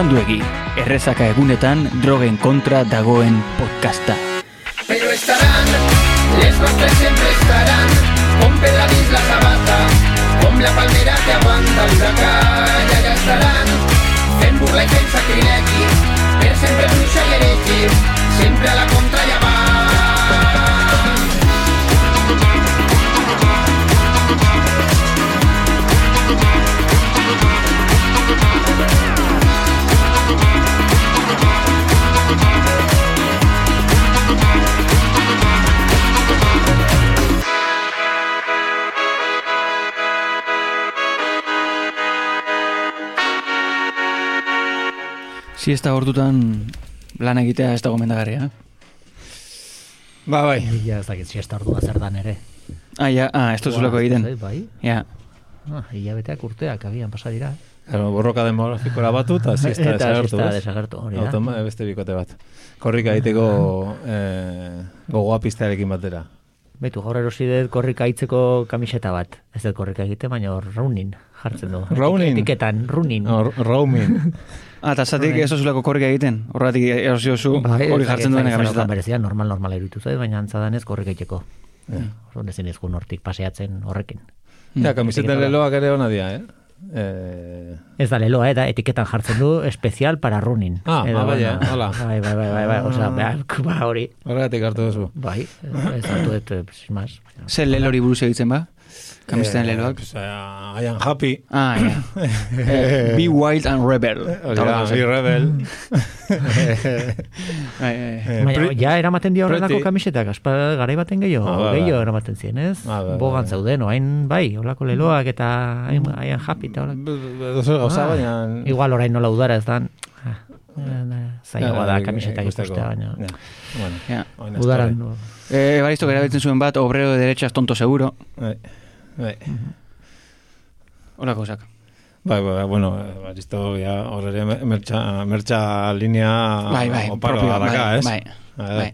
Beranduegi, errezaka egunetan drogen kontra dagoen podcasta. Pero estarán, les que siempre estarán, con Pedradís la sabata, con la palmera que aguanta el huracán, ya ya estarán, en burla y en sacrilegi, per sempre bruixa i heregi, sempre a la contra i avant. Si ez da hortutan lan egitea ez da gomendagarria. Ba, bai. Ja, ez dakit, siesta ordua zer dan ere. Ah, ja, ah, ez duzuleko egiten. Bai, Ja, ah, hilabeteak urteak abian pasa dira. Claro, borroka demografikora batu, eta siesta Eta desagertu, siesta ez? desagertu, hori da. Automa, beste bikote bat. Korrika egiteko eh, gogoa piztearekin batera. Betu, gaur erosi dut korrika itzeko kamiseta bat. Ez dut korrika egite, baina raunin jartzen du. Raunin? Etiketan, runin. No, roaming. Ah, eta zatik ez duzuleko korrika egiten. Horregatik erosi oso Bai, hori jartzen duen kamiseta. Berezia, normal, normal iruditu zait, baina antzadan ez korrika itxeko. Orduan ezin izkun hortik paseatzen horrekin. Ja, kamiseten Etiketa leloak ere hona dia, eh? Eh, Ez da leloa, eta etiketan jartzen du especial para runin. Ah, Edo, eh, hola. Bai, bai, bai, bai, bai, osea, ba, ba, hori. Horregatik hartu duzu. Bai, ez hartu dut, eh, sin más. Zer lelori buruz egitzen ba? Kamiseten Eh, leloak? pues, eh, I am happy. Ah, ja. Eh, be wild and rebel. Hori da, be rebel. Eh, Baina, ja eramaten dio horrelako kamisetak, aspa garai baten gehiago, Ah, bai. gehiago eramaten zien, ez? Ah, bai, Bogan bai. zauden, oain bai, holako leloak eta hain hain happy eta. Edozer gauza, Ah, baina... Igual orain nola udara ez dan, ah, eh, zailagoa da kamisetak ikustea, baina Bueno, udaran. Eh, Evaristo erabiltzen zuen bat, obrero de derechas tonto seguro. Bai, bai. Hola gauzak. Bai, bai, bueno, baristo, ja, horre mertxa, mertxa linea Bai, bai, oparo propioa, daka, bai, ez? bai, Eh, bai.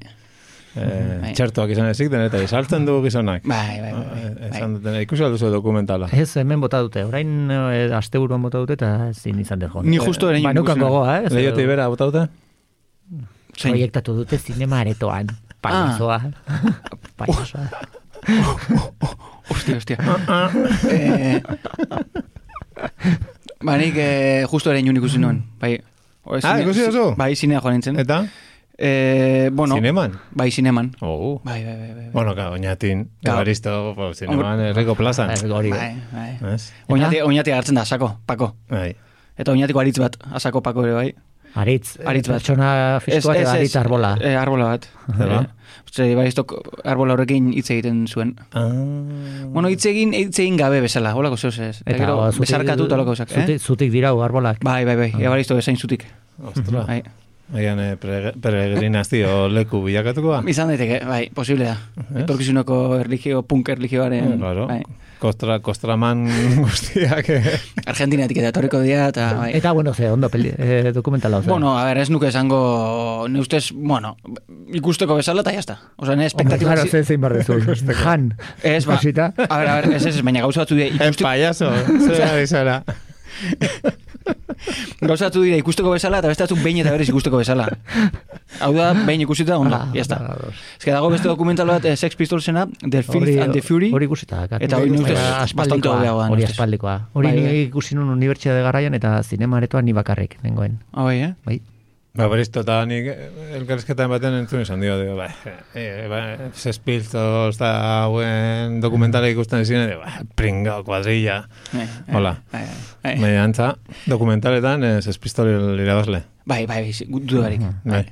eh, Bai. Txertoak izan ezik den, eta izaltzen du gizonak. Bai, bai, bai, Ah, bai, eh, bai. Esan duten, ikusi alduzu dokumentala. Ez, hemen bota dute, orain e, aste buruan bota dute eta zin izan dut. Ni justo ere Ba, nukan gogoa, eh? Lehioti bera, bota dute? Zein? Proiektatu dute zinema aretoan. Payasoa. Payasoa. Ostia, ostia. eh, ba, nik eh, justo ere inun ikusi nuen. Bai, O, Ah, ikusi duzu? Bai, zinea joan nintzen. Eta? Eh, bueno, Zineman? bai, zineman. Oh. Bai, bai, bai, bai. Bueno, ka, oinatin, Claro. Evaristo, po, zineman, erreko plazan. Ez hori. Bai, bai. Ez? Oñati, oñati hartzen da, asako, pako. Bai. Eta oñatiko aritz bat, asako pako ere bai. Aritz, Aritz bat. pertsona fisko bat edo aritz arbola. Eh, arbola bat. Zeba? Eh, Uste, bai, arbola horrekin hitz egiten zuen. Ah. Bueno, hitz egin, hitz egin gabe bezala, holako zehoz ez. Eta gero, bezarkatu eta holako zak, zutik, eh? zutik dirau arbolak. Bai, bai, bai, ebaristo bezain zutik. Ostra. Bai. Agian eh, pre- peregrinazio leku bilakatuko ba? Izan daiteke, bai, posible da. Etorkizuneko erligio, punk erligioaren, Claro. bai. Kostra, kostraman guztiak. eh. Argentinatik eta etorriko dira, eta bai. Eta, bueno, ze, ondo peli, eh, dokumentala, oza. Bueno, a ver, ez nuke esango, ne ustez, bueno, ikusteko bezala eta jazta. Osa, ne Hombre, espektatiba... claro, ze zein barrezu. Jan. Ez, ba, Ikusita. a ver, a ver, ez ez, baina gauza batzu dira, En ikusteko, payaso, zer ari zara. gauza batzu dira ikusteko bezala, eta beste batzuk behin eta berez ikusteko bezala. Hau da, behin ikusita, ondo, Ah, jazta. Ez que dago beste dokumental bat, eh, Sex Pistolsena, The Filth Hori- and the Fury, Hori ikusita. Eta hori Hori bastante aspaldikoa, hobeagoa da, Hori aspaldikoa. Hori Bai, bai. ni ikusi nun unibertsitate garaian eta zinema aretoan ni bakarrik, nengoen. ah, bai, eh? Bai. Ba, beristo, eta nik elkarrizketan baten entzun izan dio, dio, ba, e, ba, zespiltos da hauen dokumentala ikusten ezin, dio, ba, pringao, kuadrilla. Eh, eh, Hola. Bai, bai, bai, Baina antza, dokumentaletan eh, zespistol irabazle. bai, bai, bai, dudarik. Bai.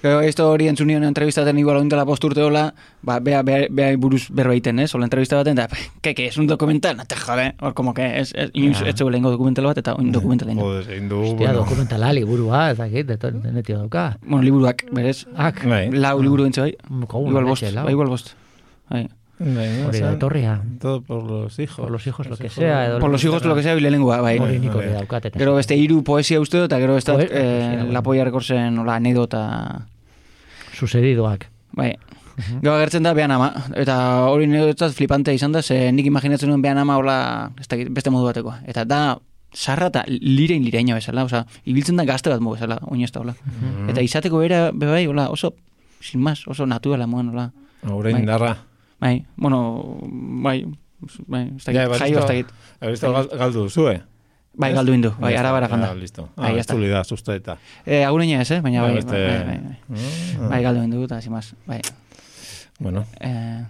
Gero, esto hori entzun nion entrevistaten igual oindela posturte hola, ba, bea, bea, bea buruz berbaiten, ez? Ola entrevista baten, da, que, que, es un documental, no te jode, hor, como que, es, es, Ja. ez zegoela ingo dokumental bat, eta oin dokumental ingo. Joder, egin du, Hostia, bueno. dokumentala, liburua, ez dakit, deto- denetio dauka. Bueno, liburuak, berez, Ak, Bai. lau liburu entze, bai? Kogun, Igual bost, bai, igual bost. Bai. Hori da etorria. Todo por los hijos. Por los hijos, lo que sea. edo- Por los hijos, lo que sea, bile lengua, bai. Hori nik hori Bai. daukat. Gero beste hiru poesia uste dut, eta gero beste eh, la polla rekorsen, ola, anedota, Sucedidoak. bai. Gero agertzen da behan ama, eta hori niretzat flipante izan da, ze nik imaginatzen nuen behan ama hola, beste modu batekoa. Eta da, sarra eta lirein lireina bezala, oza, ibiltzen da gazte bat mu bezala, oinezta, hola. Mhm. Eta izateko bera, bebai, hola, oso, sin más, oso naturala moan, hola. Aure Bai. Bai, bueno, bai, bai, ez Ja, dakit, bai, jaio listo. ez dakit. Ebisto gal, galdu duzue. Bai, galdu indu, bai, arabara janda. Ja, listo. Bai, Ah, ya ez está. tuli da, susta eta. Eh, agureña ez, eh? baina bai, beste- bai, bai, bai. Ah, Bai, galdu indu, eta más, bai. Bueno, Eh,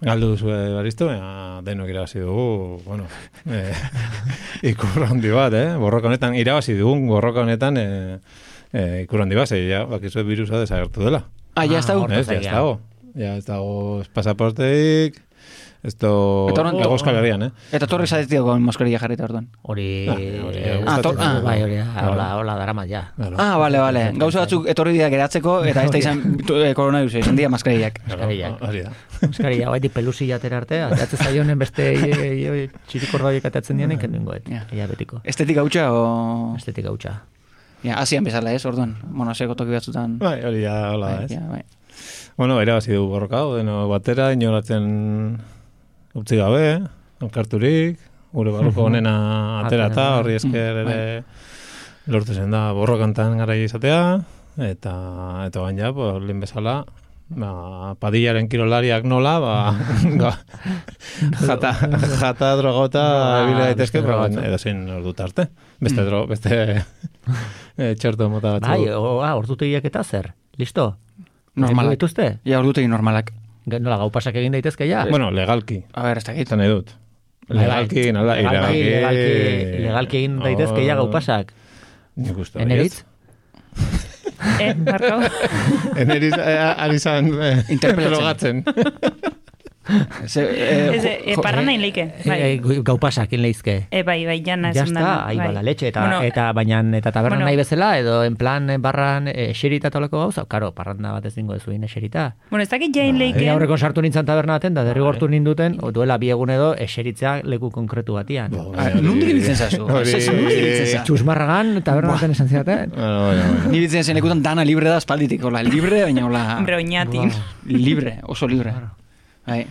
galdu duzue baristo, baina denok irabazi dugu, bueno, eh, ikur handi bat, eh? Borroka honetan, irabazi dugun borroka honetan, eh, eh, ikur handi bat, zei, ja, bakizue virusa desagertu dela. ah, ya Ah, está. hor- Ez, ja ez dago. Ja ez dago pasaporteik, ez do... Ego Euskal Herrian, eh? Eta torri zatetik con mascarilla jarrita orduan. Hori... Ah, hori, eh, ah, ah. bai, hori, da, Claro. hola, hola, daramat, ja. Claro. Ah, vale, vale. Gauza batzuk etorri dira geratzeko, eta ez da izan eh, koronavirus, izan dira maskarillak. Claro, Maskarillak. Hori da. Euskari, hau edi pelusilla atera arte, atatzen zaionen beste i- i- txirikorra horiek atatzen dianen, kendingoet. Ja. Ia betiko. Estetika hutsa, o... Estetika hutsa. Ja, asian bezala, ez, orduan. Bueno, seko toki batzutan. Bai, hori ja, hola, Bai, ez? ja, bai. Bueno, irabazi du borroka, deno batera, inoratzen utzi gabe, elkarturik, gure barruko honena atera eta Atera, horri esker Mm, ere lortu zen da borrokantan gara izatea, eta eta baina, pues, lehen bezala, ba, padillaren kirolariak nola, ba, jata, jata drogota Ba, ebile daitezke, beste ba, edo zein ordu tarte. Beste, dro, beste eh, txerto mota batzu. Bai, ah, ordutegiak eta zer? Listo? Normalak. Egin dituzte? Ja, ordutegi normalak. Ge- Nola, gau pasak egin daitezke ja? Bueno, legalki. A ber, ez dakit. Eta nahi dut. Bai, bai. Legalki, nola, legalki, legalki, legalki egin daitezke ja gau Oh, pasak. Nik uste. Eneritz? Eh, Marko? Eneritz, eh, ari zan, eh, Interpelatzen. Ze, eh, eh, jo- parra nahi leike. Bai. Eh, gu- gau pasak egin leizke. Eh, bai, bai, jana Ja esan está, da. ahí bai. va la leche, eta, Bueno, eta baina, eta taberna bueno. nahi bezala, edo en plan eh, barran eh, eserita eta olako gauza, karo, parranda bat ez dingo ez zuin eserita. Bueno, ez dakit jain Ni leike. aurreko sartu nintzen taberna baten, da derrigortu ninduten, o duela bi egun edo eseritzea leku konkretu batian. Nondik ibiltzen zazu? Txusmarragan taberna baten esan zidaten. Bueno. Ni ibiltzen zen lekutan dana libre da espalditik, hola, libre, baina hola... Hombre, oñatin. libre, oso libre. Bai.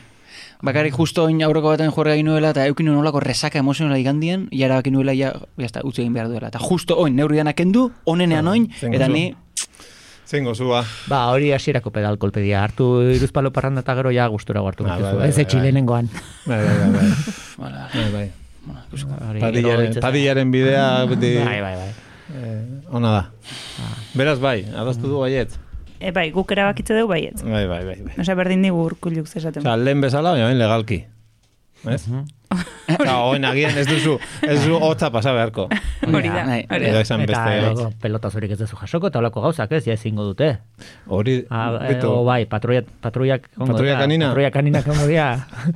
Bakarrik justo oin aurreko baten jorra egin nuela, eta eukin nolako resaka emozionala igandien, ja erabaki nuela, ja, ya está, utzi egin behar duela. Eta justo oin, neurri dana kendu, onenean oin, zengo eta ni, Zein gozua. Ba, hori hasierako pedal kolpedia. Hartu iruzpalo parranda eta gero ja gustura hartu Ah, ah, bai, bai, Ez bai, etxi bai. Bai, bai, bai, bai. Bai, Padillaren, padillaren bidea Bai, bai, bai. eh, ona da. Beraz bai, adostu du baiet. Eh, bai, guk erabakitze dugu baietz. Bai, bai, bai. bai. Osa, berdin digu urkuluk zesaten. Osea, lehen bezala, baina bain legalki. Ez? Eta oen agian ez duzu, ez duzu hotza pasa beharko. Hori da, Bai, hori Edo da. Eta beste... edo, pelota zorik ez duzu jasoko, eta olako gauzak ez, ja ezingo dute. Hori, Ah, eh, bitu, o bai, patruia, patruiak ongo Patruia dira, kanina? Patruia kaninak ongo dira.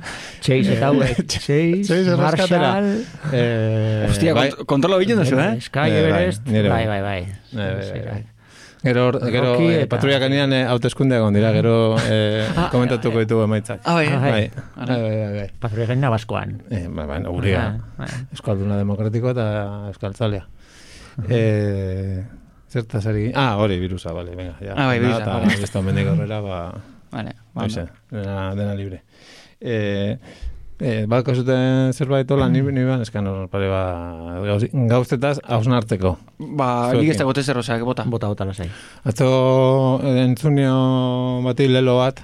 Chase eta hauek. Chase, Chase erreskatera. Marshall, Eh, Hostia, bai, kont kontrolo egiten duzu, eh? Sky Bai, bai, Everest. Bai, bai. bai, bai. Bai, bai, bai, bai. Gero, gero eh, patruia kanian eh, hauteskundeak on dira, gero eh, komentatuko ditugu emaitzak. Ah, bai, Ah, Bai. Patruia kanina baskoan. Eh, bai, bai, gurea. Bai, bai. Euskalduna demokratiko eta euskaltzalea. Eh, zertaz ari... Ah, hori, virusa, bale, venga. Ja, Ah, bai, virusa, Eta vale. beste mendik aurrera, ba, Vale, ba, Hoxe, dena, dena libre. Eh, eh, balko zuten zerbait hola, ni, ni ban, eskan hor pare ba, gauz, gauztetaz hausnartzeko. Ba, nik ez dagote zer, osea, bota. Bota, bota lasai. Atzo eh, entzunio bati lelo bat,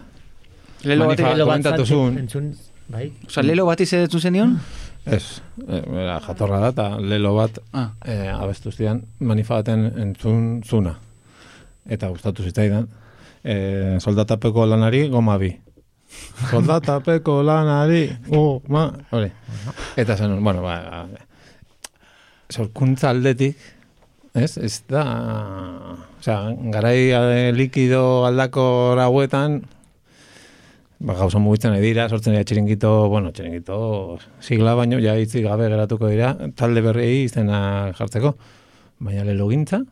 Lelo bati, Lelo bat zuen. Entzun, bai. osea, lelo bati zedetu zenion? ez, eh, bera, jatorra da, eta lelo bat Ah, eh, abestu zidan manifa baten entzun zuna. Eta gustatu zitzaidan. Eh, soldatapeko lanari goma bi. Soldatapeko lanari goma, hori. Eta zen, bueno, ba, sorkuntza aldetik, ez, ez da, osea, garai eh, likido aldako hauetan, ba, gauza mugitzen ari dira, sortzen dira txiringito, bueno, txiringito sigla baino, ja hitzi gabe geratuko dira, talde berriei izena jartzeko. Baina lelo gintza,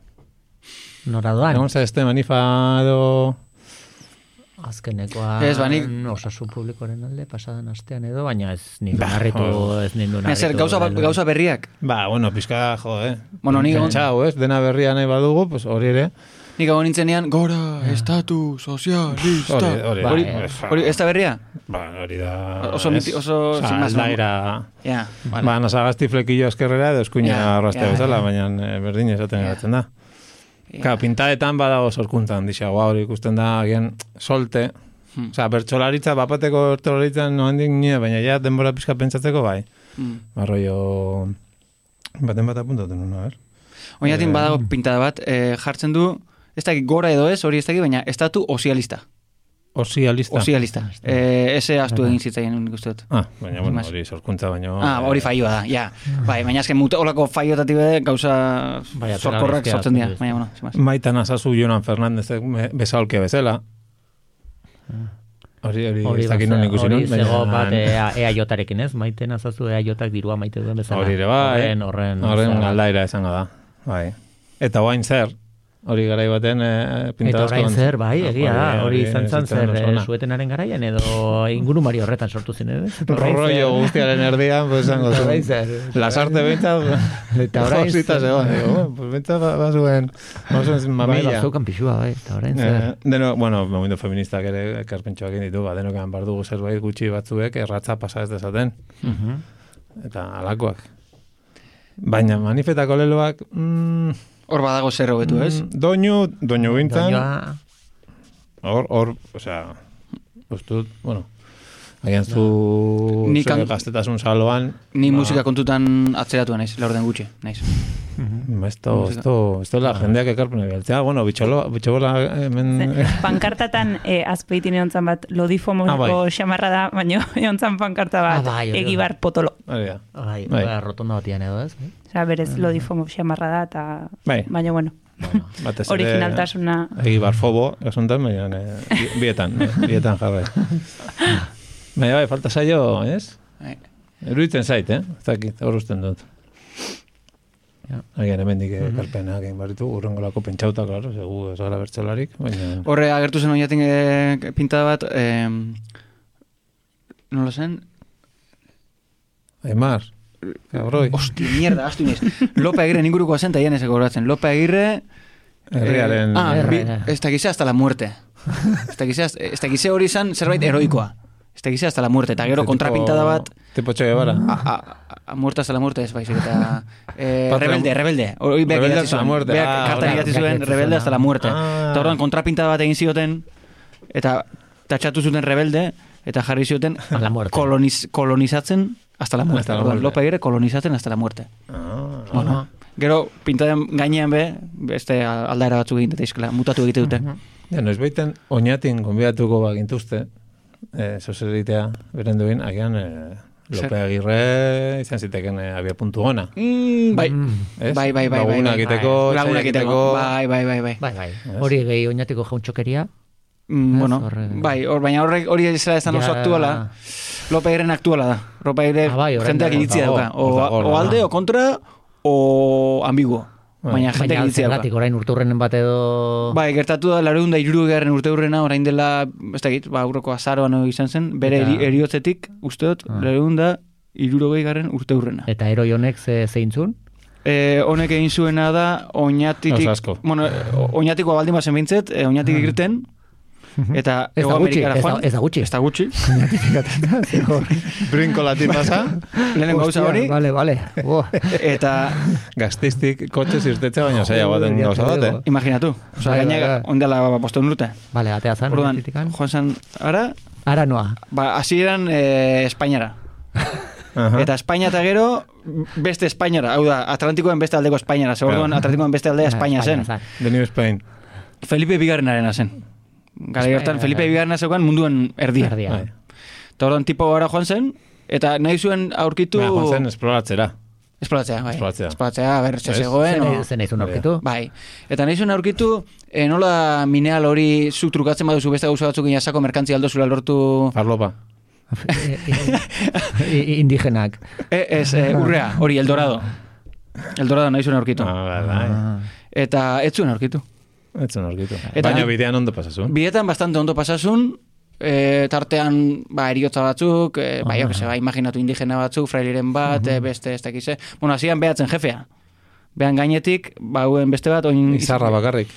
Nora doan. egon zaizte manifa. Azkenekoa Ez, ba, nik- osasun publikoren alde pasadan astean edo, baina ez nindu Ba, narritu, oh. ez nindu Baina narritu. zer, gauza, ba- gauza berriak. Ba, bueno, pizka, jo, eh? Bueno, nik egon- Pentsau, ez? Dena berria nahi badugu, pues hori ere. Nik hau nintzenean, gora, estatu, sozialista. Hori, hori, Hori, bai. hori, ez da berria? Ba, hori da... Oso ez? miti- oso, Osa, sin más, no? aldaera... Ja, vale. Ba, nasagazti flekillo eskerrera edo eskuina Ja, arrastea ja, bezala, baina eh, berdin esaten geratzen da. Ja. Ka, pintadetan badago sorkuntzan, dixagoa hori ikusten da, agian solte. Hmm. Osea, bertxolaritza, bapateko bertxolaritzan no handik nire, baina ja denbora pizka pentsatzeko bai. Mm. Barroio... Baten bat apuntaten nuna, ber? Oinatin Eh, badago pintada bat, eh, jartzen du, ez dakit gora edo ez, hori ez dakit, baina estatu osialista. Osialista. Osialista. Eh, ese astu egin zitzaien nik uste dut. Ah, baina, bueno, hori sorkuntza, baina... Ah, hori faioa da, ja. Bai, baina azken mute olako faiotatik be gauza atera sorkorrak sortzen dira. Baina, bueno, más. Maitan azazu Jonan Fernandezek me- bezalke bezala. Hori, hori, Hori ez dakit non ikusi hori nun, baina- zego bat ea, EAJarekin ez, maite nazazu EAJak dirua maite duen bezala. Hori ere bai. Horren, horren. Horren aldaira esango da. Bai. Eta oain zer, hori garai baten eh, Eta orain zer, bai, egia da, hori izan zan zer, eh, suetenaren garaian edo ingurumari horretan sortu zen, orain zer- Rollo guztiaren erdian, pues orain zer. Lasarte behintzat, Eta orain zer- zegoen. Digo, bueno, pues behintzat ba- bazuen, bazuen Bai, mamilla. bazeukan pixua, bai, eta orain Eh, zer. deno, bueno, momentu feministak ere ekarpentsuak egin ditu, ba, denokan bardugu zerbait gutxi batzuek erratza pasa ez dezaten. Mhm. Eta alakoak. Baina manifetako leloak, mm, Hor badago zer hobetu, ez? mm, doinu, doinu Doinua- hor, hor, osea, ustut, bueno, agian zu Nik zure an- gaztetasun saloan, Ni ba, musika kontutan atzeratu naiz, laurden gutxi, naiz. ba, esto, esto, esto la jendeak ekarpene biltzea, bueno, bitxolo, bitxola hemen... Pankartatan eh, azpeitin egontzan bat Ah, bai. xamarra da, baina egontzan pankarta bat Ah, bai, hori da. egibar potolo. Bai, Bai. bai. rotonda batian edo, ez? Osea, berez lodifomo xamarra da, eta... Bai. Baina, bueno, Bueno, Batez ere- originaltasuna... Egi barfobo, esuntan, baina eh, bi- bietan, eh, bietan jarrai. Baina bai, falta zaio, ez? Bai. Eruditzen zait, eh? Ez dakit, hor usten dut. Ja. Agian hemendik ekarpenak egin baritu, urrengolako pentsauta, klaro, segu ez gara bertxolarik, baina... Horre agertu zen oinatin e, pintada bat, e, nola zen? Aimar, cabroi, Osti, mierda, astu iniz. Lope Agirre inguruko zen, eta ian ez gogoratzen. Lope Agirre... herriaren... Eh, ah, bi, ez dakize hasta la muerte. Ez dakize, ez dakize hori izan zerbait heroikoa. Ez dakize hasta la muerte. Eta gero kontrapintada bat... Tipo Che Guevara. A, a, a muerte hasta la muerte ez baizik eta eh, rebelde, rebelde. Hori beak Rebelde hasta la muerte. Beak Ah, kartan idatzi zuen rebelde hasta la muerte. Ah. Eta orduan kontrapintada bat egin zioten eta tatxatu zuten rebelde eta jarri zioten A la muerte. koloniz, kolonizatzen hasta la muerte. Hasta la muerte. Lope Agirre kolonizatzen hasta la muerte. Ah, Bueno, gero pintaden gainean be, beste aldaera batzuk egin daitezkela, mutatu egite dute. Ja, noiz baiten oinatin gonbidatuko bagintuzte, eh, zozeritea, beren duin, agian eh, Lope? Agirre izan ziteken eh, abia puntu ona. Mm, bai. Ez? Bai, bai, bai, bai, Lagunak bai. egiteko, Lagunak etxea egiteko. Bai, bai, bai, bai. Bai, bai. Hori gehi oinatiko jauntxokeria. Mm, bueno, horre- bai, hor, baina horrek hori ez da oso aktuala. Lope Agirren aktuala da. Lope Agirre Ah, bai, jendeak iritzia dauka. O, o alde, o kontra, o ambiguo. Bai. Baina dauka. zergatik orain urturrenen bat edo... Bai, gertatu da, lareun da irurugarren urte hurrena, orain dela, ez dakit, ba, aurroko azaroan izan zen, bere Eta- eri, eriotzetik, uste dut, Ah. lareun da irurogei garren urte hurrena. Eta eroi honek ze, zeintzun? E, honek egin zuena da, oinatitik, asko. bueno, o- oinatiko baldin bazen bintzet, e, oinatik irten, eta Ez da gutxi, ez da- ez da gutxi. Ez da gutxi. Brinko latin pasa, Lehen gauza hori, Vale, vale. Bo. eta gaztiztik kotxez irtetzea, baina zaila baten Ui, gauza bat, eh? imaginatu. Osa, bai, gaina, ondela bosteun urte. Vale, atea zan. Orduan, horretikan. joan zan, ara, Ara noa. ba, hasieran e, Espainiara. Aha. Eta Espainia eta gero beste Espainiara, hau da, Atlantikoen beste aldeko Espainiara, ze orduan Claro. Atlantikoen beste aldea Espainia zen. The New Spain. Felipe Bigarrenarena zen. Gara gertan, Felipe Bigarrena zeukan munduen erdia. Erdia. Bai. Eta orduan tipo gara joan zen, eta nahi zuen aurkitu... Baina, joan zen esploratzera. Esploratzea, bai. Esploratzea. Esploratzea, a ber, ze Ez? zegoen. O- zen izun aurkitu. Bai. Eta nahi zuen aurkitu, e, nola mineral hori zu trukatzen baduzu beste gauza batzuk inasako merkantzia aldozula lortu... Farlopa. I- Indigenak. E, ez, e, urrea, hori, Eldorado. Eldorado nahi zuen aurkitu. Ah, bai, bai. Eta ez zuen aurkitu. Ez zen aurkitu. Eta- Baina bidean ondo pasasun. Bietan bastante ondo pasasun, e, tartean ba, eriotza batzuk, e, ba, jo, que se, ba, imaginatu indigena batzuk, frailiren bat, e, beste, ez dakize. Bueno, hasian behatzen jefea. Behan gainetik, ba, beste bat, oin... Izarra bakarrik.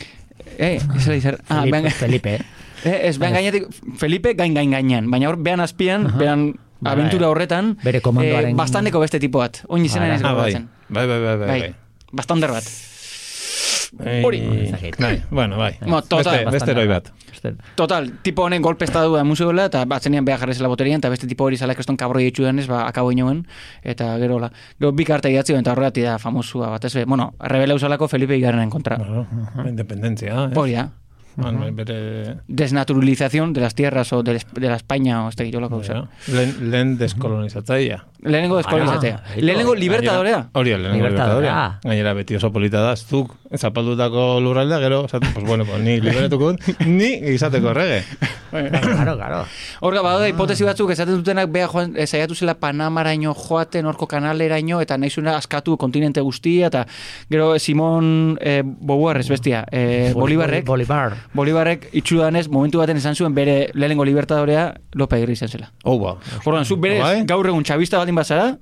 Eh, izarra, izarra. Ah, Felipe, behan, Felipe. Eh, ez, behan gainetik, Felipe gain gain gainean, baina hor, behan azpian, behan Bai. aventura horretan, Bere komandoaren- eh, bastandeko beste tipo bat. Oin izena Bai, ez Ah, bai. Bai, bai, bai, bai. Bai, bai. bastander bat. Hori. Bai, bueno, bai. Mo, total, beste, beste bat. Total, tipo honen golpe estadu da museola, eta batzenean behar jarri zela boterian, eta beste tipo hori zala kriston kabroi etxu denez, ba, akabo inoen, eta gero la. Gero bi karte idatzi, eta horregatik da famosua bat, ez be, bueno, rebele usalako Felipe Igarrenen kontra. Claro, independentzia, eh? Hori da. Man, bai, bere... Desnaturalización de las tierras o de, de la España o este yo lo que Ja. Lehen, lehen deskolonizatzaia. Lehenengo. Ah, Lehenengo libertadorea. Hori, lehenengo Libertadorea. Gainera beti oso polita da, zuk zapaldutako lurraldea, gero, esaten, pues bueno, pues ni liberatuko ni izateko errege. Claro, claro. Horga, badaude hipotesi batzuk esaten dutenak beha joan, eh, saiatu zela Panamaraino joaten, horko kanaleraino, eta nahi zuena askatu kontinente guztia, eta gero Simon eh, Bobuar ez bestia, eh, Bolibarrek, Bolivar. Bolibarrek itxudanez momentu baten esan zuen bere lehenengo libertadorea Lope izan zela. Oh, ba. Orduan, zuk berez, Bai. gaur egun txabista baldin bazara,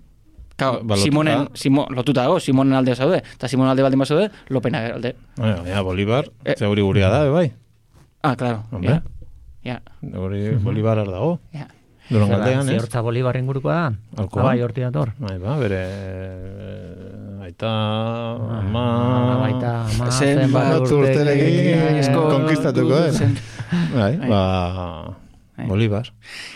Claro, Ba. Simonen, Simo, lotuta dago, Simonen alde zaude, eta Simonen alde baldin bazaude, Lopen alde. Baina, Bolibar, Eh. zeuri guria da, bai. Ah, claro. Hombre. Ja, Hori Bolibar ar dago. ja. Durangaldean, ez? Ziortza Bolivar ingurukoa da. Alkoa. Ah, bai, horti dator. Bai, ba, bere... eh, Aita, ama... Ah, ama, Zenbat zenbat urte urterekin, esko- konkistatuko, eh? zen- Bai. ba... Bai. Bolibar.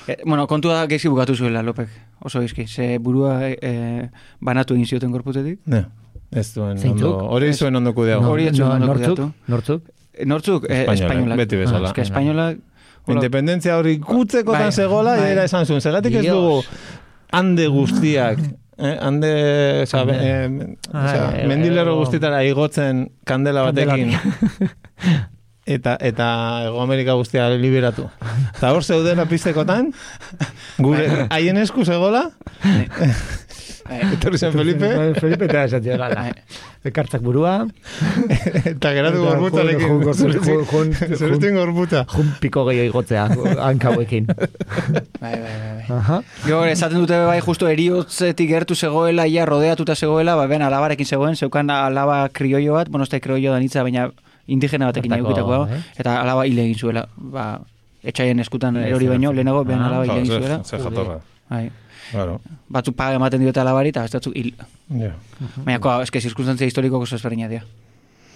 Eh, bueno, kontua gezi bukatu zuela, Lopek. Oso izki. Ze burua eh, banatu egin zioten korputetik. Ne, ez duen ondo... Hori zuen ondo kudeago. No. Hori ez zuen ondo kudeatu. nortzuk. Eh, Nortzuk, eh, Espainolak, espainolak. beti bezala. Ah, eske espainolak... hola- Independentzia hori gutzekotan Bai, zegola, bai. era esan zuen. Zergatik ez dugu hande guztiak, eh, hande, oza, Hande. eh, eh, eh, guztietara igotzen kandela batekin. eta eta Ego Amerika guztia liberatu. Eta hor zeudela piztekotan, gure haien esku zegola, Eh, etorri zen Felipe, Felipe eta esatzen Bai. gala. Ekartzak burua, eta geratu gorbutarekin. Zeretin gorbuta. jun piko gehiago igotzea, hankauekin. bai, bai, bai, bai. Aha. Gero esaten dute bai justo eriotzetik gertu zegoela, ia rodeatuta zegoela, ba ben alabarekin zegoen, zeukan alaba krioio bat, bueno, ez da krioio da nitza, baina indigena batekin egukitakoa, eh? eta alaba hile egin zuela, ba, etxaien eskutan erori baino, lehenago behan Ah. alaba hile egin zuela. zer jatorra. Bai. Claro. Batzuk paga ematen diote alabari, eta beste batzuk hil. Ja. Baina, koa, eske, zirkunstantzia historiko oso ezberdina dira.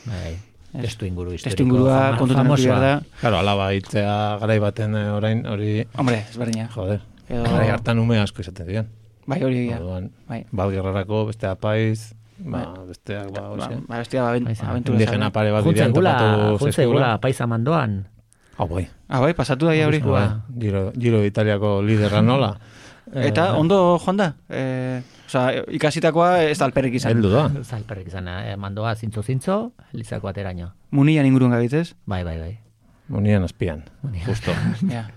Bai. Testu inguru historiko. Testu ingurua kontutan eduki da. Claro, alaba hitzea garai baten eh, orain, hori, Hombre, ezberdina. joder, Edo- garai hartan ume asko izaten ziren. Bai, hori egia. Bai. balgerrarako, beste apaiz, ba, besteak, ba, Ba, hoxe. ba, bestia, ba, Bai, aventura. Indigena zara. pare bat egula, topatu egula, paisa mandoan. Ah, bai. Ah, bai, pasatu da, ja hori. Bai, Giro, Giro Italiako liderra nola. Eta, Eh, ondo joan da. Eh, Osa, ikasitakoa ez da alperrik izan. Heldu da. Zalperrik izan, eh, mandoa zintzo-zintzo, lizako ateraino. Munian inguruen gabitez. Bai, bai, bai. Munian azpian, justo. Ja.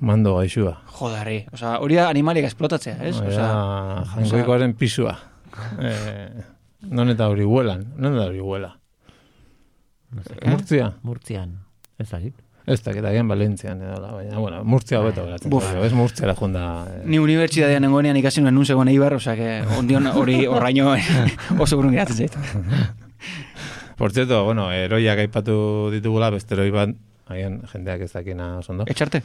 Mando gaixua. Jodarri. Osa, hori da animaliak esplotatzea, ez? Osa, da, jainkoikoaren pisua. Eh, non eta hori huelan, non eta hori huela. Murtzia? Murtzian. Ez dakit. Ez da, eta gian Valentzian edo, la, baina, bueno, Murtzia hobeto geratzen. Buf. Ez Murtziara junda. Eh, ni unibertsitatean nengoenean ikasi nuen nun zegoen eibar, osa, que ondion hori horraino oso burun geratzen zait. Por cierto, bueno, eroiak aipatu ditugula, beste eroi bat, haien jendeak ez dakina oso ondo. Etxarte?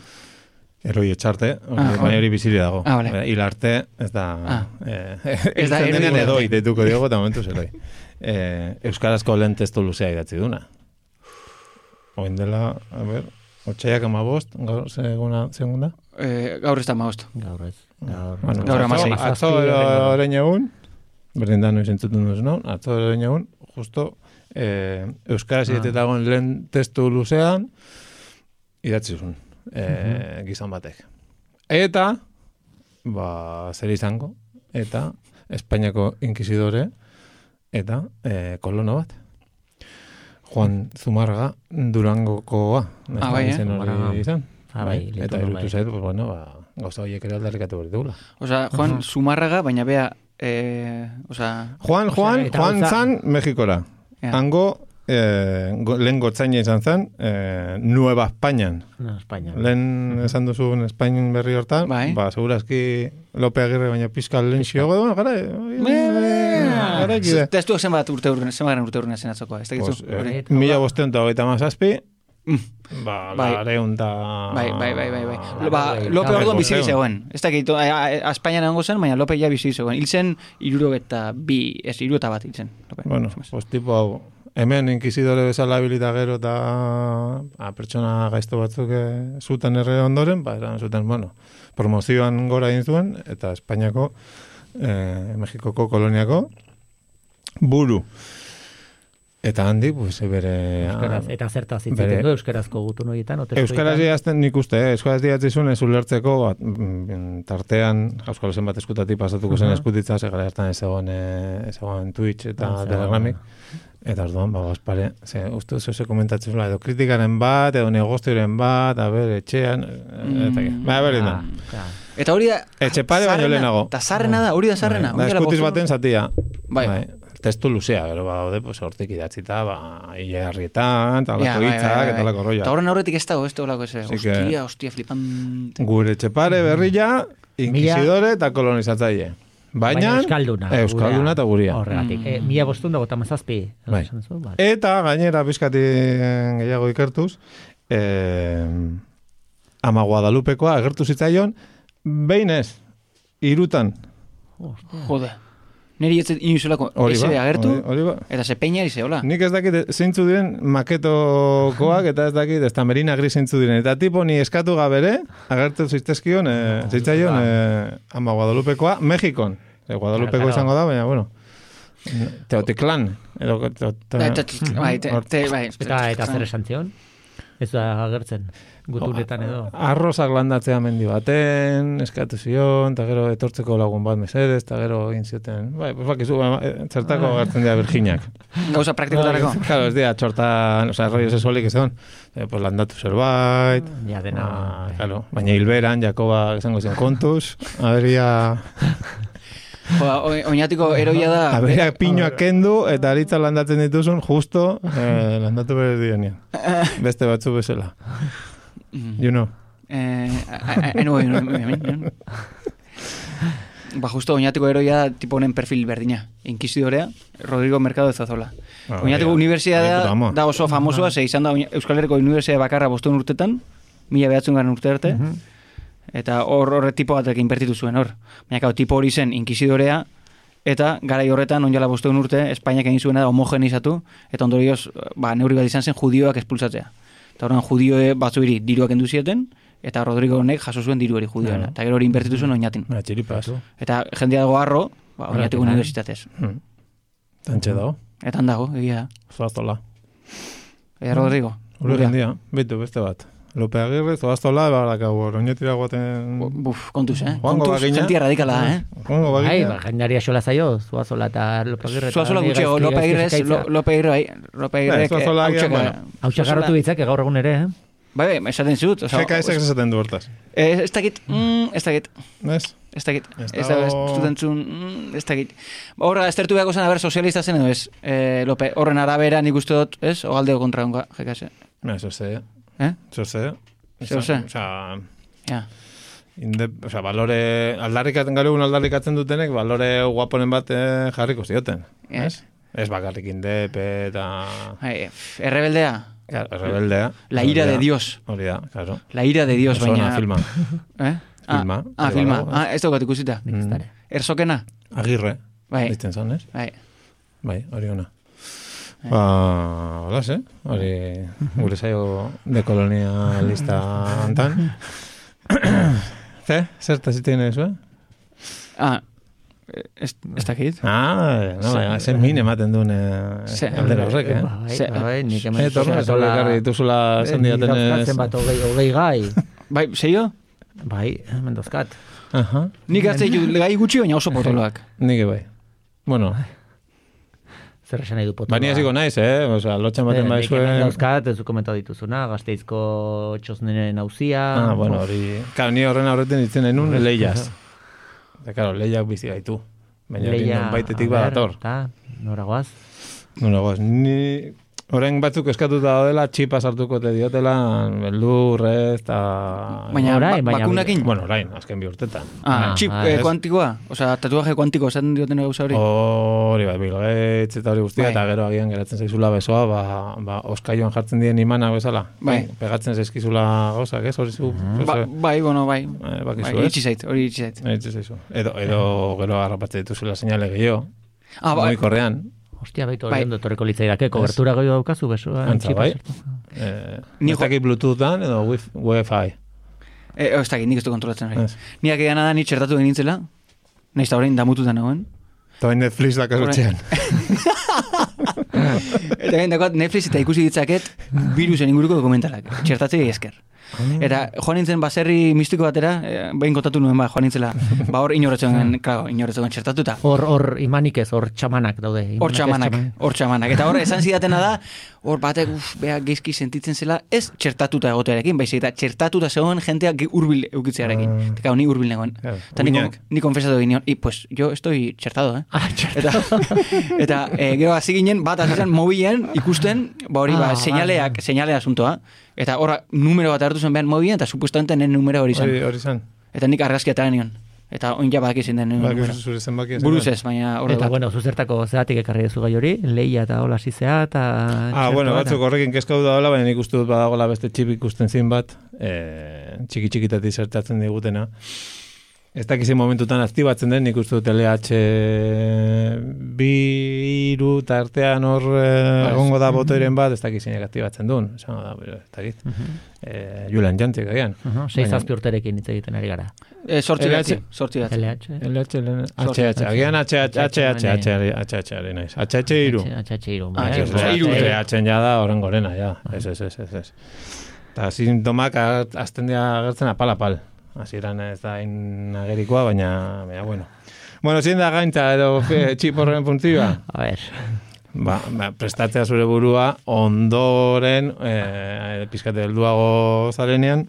Eroi etxarte, Ah, baina hori bizili dago. Ah, vale. Hil arte, ez da... Ah. Eh, Ez da eroi edoi, deituko diogo, eta momentuz eroi. Eh, Euskarazko lehen testu luzea idatzi duna. Oin dela, a ber, otxaiak amabost, gaur seguna, segunda? Eh, gaur ez da maost. Gaur ez. Gaur, Bueno, Gaur atzo- hamasei. Atzo orain egun, berdin da noiz entzutun duz, no? Atzo orain egun, justo, eh, Euskaraz Ah. ah. lehen testu luzean, idatzi zuen, eh, gizon batek. Eta, ba, zer izango, eta Espainiako inkisidore, eta eh, kolono bat. Juan Zumarga Durangokoa. Ah, bai, eh? hori izan. Ah, bai, eta Linton, irutu bai. zait, pues, bueno, ba, gauza horiek ere aldarrikatu hori dugula. Osa, Juan Zumarraga, baina bea, eh, osa, Juan, Juan, eta Juan zan Mexikora. Ja. Hango, eh, go- lehen gotzaina izan zen, eh, Nueva Espainian. No, Espainia. Lehen esan duzun Espainian berri hortan, Bai. ba, segurazki Lope Agirre baina pizkal lehen xiogo, bueno, gara, gara, Testuak zenbat urte urren, zenbat urte urren zen atzokoa, ez? Hori. eh, mila bosteun eta hogeita mazazpi, Ba, Bai. lareun da... Bai, bai, bai, bai, bai. Ba, bai, Lope bai, orduan bizi zegoen. Ez dakit, Espainian egongo zen, baina Lope ja bizi zegoen. Hil zen, iruro eta bi, ez, iruro eta bat hil zen. Bueno, pues tipo hau, hemen inkizidore bezala bilita gero eta a, pertsona gaizto batzuk eh, zuten erre ondoren, ba, eran zuten, bueno, promozioan gora egin zuen, eta Espainiako, eh, Mexikoko koloniako, buru. Eta handi, pues, bere... Euskaraz, eta zertaz hitz egiten du euskarazko gutun horietan? Euskaraz idazten nik uste, eh? Euskaraz idatzizun ez ulertzeko, bat, mm, tartean, Euskal zenbat eskutatik pasatuko zen Aha. eskutitza, segara hartan ez egon, eh, ez egon Twitch eta Ah, Telegramik. Eta orduan, ba, bazpare, ze, uste oso komentatzen zula, edo kritikaren bat, edo negozioaren bat, a ber, etxean, mm. eta, ba, berdin da. Ah, claro. Eta hori da... Etxe pare baino zarrena- lehenago. Eta zarrena da, hori da zarrena. Bai, Da, Hori dela eskutiz baten zatia. Bai. Testu luzea, gero badaude, pues, hortik idatzita, ba, hilarrietan, Ja, talako bai, hitzak, bai, bai. eta Eta roia. horren aurretik ez dago, ez dago ez. Así que- Hostia, hostia, flipante. Gure etxepare berrila, inquisidore eta kolonizatzaile. Baina, Euskalduna. Euskalduna gurea. eta guria. Horregatik. Eh, mila bostun dago tamazazpi. Bai. Esan zu, bai. Eta gainera bizkati gehiago ikertuz, eh, ama Guadalupekoa agertu zitzaion, behin ez, irutan. Jode. Neri ez inuzelako Hori ese ba, agertu, hori- hori ba. eta ze peina eri zehola. Nik ez dakit zeintzu diren maketokoak eta ez dakit ez Marina gris zeintzu diren. Eta tipo ni eskatu gabere, agertu zitezkion, eh, zitzaion eh, ama Guadalupekoa, Mexikon. Eh, Guadalupeko izango da, baina bueno. Teotiklan. Bai, bai, bai. Eta, eta zer esan? Ez da agertzen. Gutunetan edo. Arrozak landatzea mendi baten, eskatu zion, eta gero etortzeko lagun bat mesedez, eta gero egin zioten. Bai, pues bakizu, ba, eh, zertako agertzen dira Virginiak. Gauza praktikotarako. Claro, ez dira, txortan, oza, rollo sexualik ez egon. Eh, pues landatu zerbait, Ja dena. ah, claro, baina hilberan, Jakoba esango zen kontuz, aberia, oinatiko eroia da... aberia piñoak kendu, eta aritza landatzen dituzun, justo, eh, landatu berez dienien. Beste batzu bezala. You know. Eh, a- a- eno, eno, eno, eno. Ba, justo oinatiko eroia da tipo honen perfil berdina. Inquisidorea, Rodrigo Mercado de Zazola. Ah, Oinatiko unibertsitatea ama. da oso famosoa, ze izan da Euskal Herriko unibertsitate bakarra bostuen urtetan, mila behatzen garen urte arte, eta hor horre tipo batek inbertitu zuen hor. Baina, kau, tipo hori zen inkisidorea, eta garai horretan, onjala bostuen urte, Espainiak egin zuena da homogenizatu, eta ondorioz, ba, neurri bat izan zen judioak espulsatzea. Eta horren judioe batzu iri diruak endu zieten, eta Rodrigo honek jaso zuen diru hori judioena. Eta gero hori inbertitu zuen oinatin. Ba. Eta jendea dago harro, ba, oinatiko Horregatik, unibertsitatez. Hmm. Tantxe dago, Eta dago, egia da. zoaztola. E, Rodrigo. Ure gurea. jendia, bitu beste bat. Lope Agirre, zoaztola, barak hau, oinetira guaten... Bu- Buf, kontuz, eh? Joango Kontuz, bagina. jentia radikala, eh? Joango Bai, bagina. ba, jendaria xola zaio, zuazola eta lopagirre. Zuazola gutxiago, Lope Agirrez, Lo- Lope Agirre, bai, Lope Agirre, Bai, Zuazola agian, bueno. Hau txakarrotu ditzak gaur egun ere, eh? Bai, bai, esaten zut. Osa, GKS esaten du hortaz. Eh, ez dakit, mm, ez dakit, Ez? ez dakit. Ez Ez da, ez mm, ez dakit. Horra, estertu behako zen, haber, sozialista zen edo ez. Eh, Lope, horren arabera nik uste dut, ez? O aldeo kontra onga, GKS. Ba, eso ze, Eh? eso ze. Zer ze? Osa, Ja. inde, osa, balore, aldarrikatzen gaur egun aldarrikatzen dutenek, balore guaponen bat eh, jarriko zioten. Eh. Ez? Ez bakarrik indep eta... Bai, errebeldea, Claro, rebeldea. la ira de. Dios. Hori da, claro. La ira de Dios, Oso ona baina... filma. Eh? Ah, Filma, Ah, hori filma. Ah, ez daukat ikusita. Mm. Ersokena? Agirre, Bai, ditzen zan, ez? bai. Bai, hori ona. Ba, hola, ze? Hori, gure zaio de kolonialista antan. Ze? Zerta zitien ez, eh? Ah, eh, ez, ez dakit. Ah, no, Ze- ze, min ematen duen eh, Ze- aldera horrek, eh? Bai, Ze- bai, nik hemen Eh, torna, ez horrek ekarri dituzula zen diaten ez... Zenbat hogei, hogei gai. Bai, zeio? Bai, hemen dozkat. Aha, Nik hartze ditu gai gutxi, baina oso potoloak. nike bai. Bueno, Zer esan nahi du potola. bani hasiko naiz, eh? Osa, lotxan baten bai zuen... dauzkat, ez du komentatu dituzuna, gazteizko txosnenen hauzia. Ah, bueno, hori... Claro, ni horren aurreten ditzen enun leiaz. Da, claro, leiak bizi gaitu. Baina hori Leia, non baitetik badator. Eta, nora goaz? Nora ni... Orain batzuk eskatuta daudela, txipa sartuko te diotela, beldurrez, eta... Baina, Orain, ba- baina- bakunakin? Bueno, orain, azken bi urtetan. Ah, Ah, txip, ah, eh, ez. kuantikoa? Osea, tatuaje kuantiko esaten dioten gauza hori? Hori bai, Bill Gates eta hori guztia, Bai. eta gero agian geratzen zaizula besoa, ba, ba, oskaioan jartzen dien imana bezala. Bai. Pegatzen zaizkizula gauzak, ez? Hori zu? Ba, bai, bueno, bai. Eh, bakizu, bai, ez? itxi zait, hori itxi zait. Itzi zaizu. Edo, edo gero harrapatzen dituzula seinale gehiago. Ah, bai. Mugikorrean. Hostia, baitu Bai. hori ondo etorreko litzaidake, kobertura gehiago daukazu, besoa. Antza, txipa bai. Eh, Ni ez dakit Bluetoothan edo Wi- Wi-Fi. Eh, ez dakit, nik ez du kontrolatzen hori. Niak egana da, ni txertatu egin nintzela. Naiz eta orain damututa nagoen. Eta Netflix da kasutxean. Eta dagoat Netflix eta ikusi ditzaket virusen inguruko dokumentalak. Txertatzei esker. Eta joan nintzen baserri mistiko batera, eh, behin kontatu nuen ba, joan nintzela. Ba hor inorretzen, claro, inorretzen txertatuta. Hor, hor imanik ez, hor txamanak daude. Hor txamanak, hor txamanak. Eta hor esan zidatena da, hor batek, uf, beha geizki sentitzen zela, ez txertatuta egotearekin, baizik eta txertatuta zegoen jentea ge- hurbil eukitzearekin. Ah. Eta ni hurbil negoen. Eta ni, ni konfesatu nion, y pues yo estoy txertado, eh? Ah, Eta, eta e, gero hasi ginen, bat hasi zen mobilen ikusten, ba hori, ba, Ah, seinaleak, seinale asuntoa. Eta horra, numero bat hartu zen behan mobilen, eta supuestamente nen numero hori zen. Hori, zen. Eta nik argazki atara nion. Eta oin ja badaki zein den numero. zure zenbakia. Buruz ez, baina hor Eta, bueno, zuzertako zeatik ekarri duzu gai hori, leia eta hola zizea, eta... Ah, bueno, eta- batzuk horrekin kezkau da hola, baina nik uste dut badagoela beste txip ikusten zin bat, e, txiki txikitatik zertatzen digutena. Ez dakizi momentutan aktibatzen den, nik uste dut LH bi iru tartean hor eh, egongo da botoiren bat, ez dakizinek aktibatzen duen. Esan da, pero ez dakit. Eh, Julian Jantik agian. Ujú, Sei zazpi urterekin hitz egiten ari gara. E, sortzi LH. sortzi. LH. LH, LH. HH, agian HH, HH, HH, HH, naiz. HH iru. HH iru. Ah, bai, bai. LH ja da horren gorena, ja. Ez, ez, ez, ez. Eta sintomak azten dira agertzen apal-apal. Hasieran ez da agerikoa, baina, baina, bueno. Bueno, zein da gaintza edo fe, txip horren funtzioa? A ver, Ba, ba, prestatzea zure burua ondoren, eh, pizkate helduago zarenean,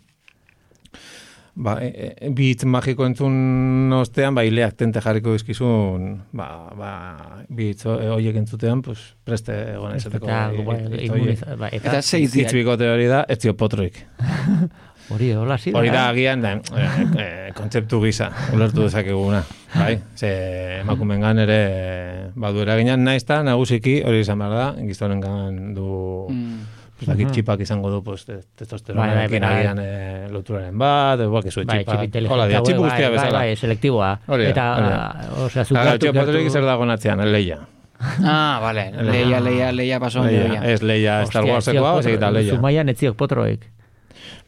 ba, e, e, bi hitz magiko entzun ostean, ba, ileak tente jarriko dizkizun, ba, ba, bi hitz ho- horiek entzutean, pues, preste egon izateko. eta, bai, hitz horiek. inmuniza- bai, Eta eta hori da, hola zi Hori da agian, da, eh, eh, kontzeptu gisa, ulertu dezakeguna. Bai, ze emakumengan ere eh, badu eraginan naiz eta nagusiki hori izan behar da, gizonengan du Mm. pues, dakit txipak izango du pues, te- Bai, bai, bai. agian eh, loturaren bat, edo bakizu Bai, txipak. txip Hola, dia, inteligente txip hauek, guztia bai, bezala. Bai, bai, selektiboa. Hori da, Eta, osea, Gara, gertu- txopotroik gertu- zer dago natzean, leia. Ah, vale. Leia, leia, leia paso Leia, ez leia Star Hostia, Warsekoa, etziok baizik eta potro- leia. Zumaian etziok potroek.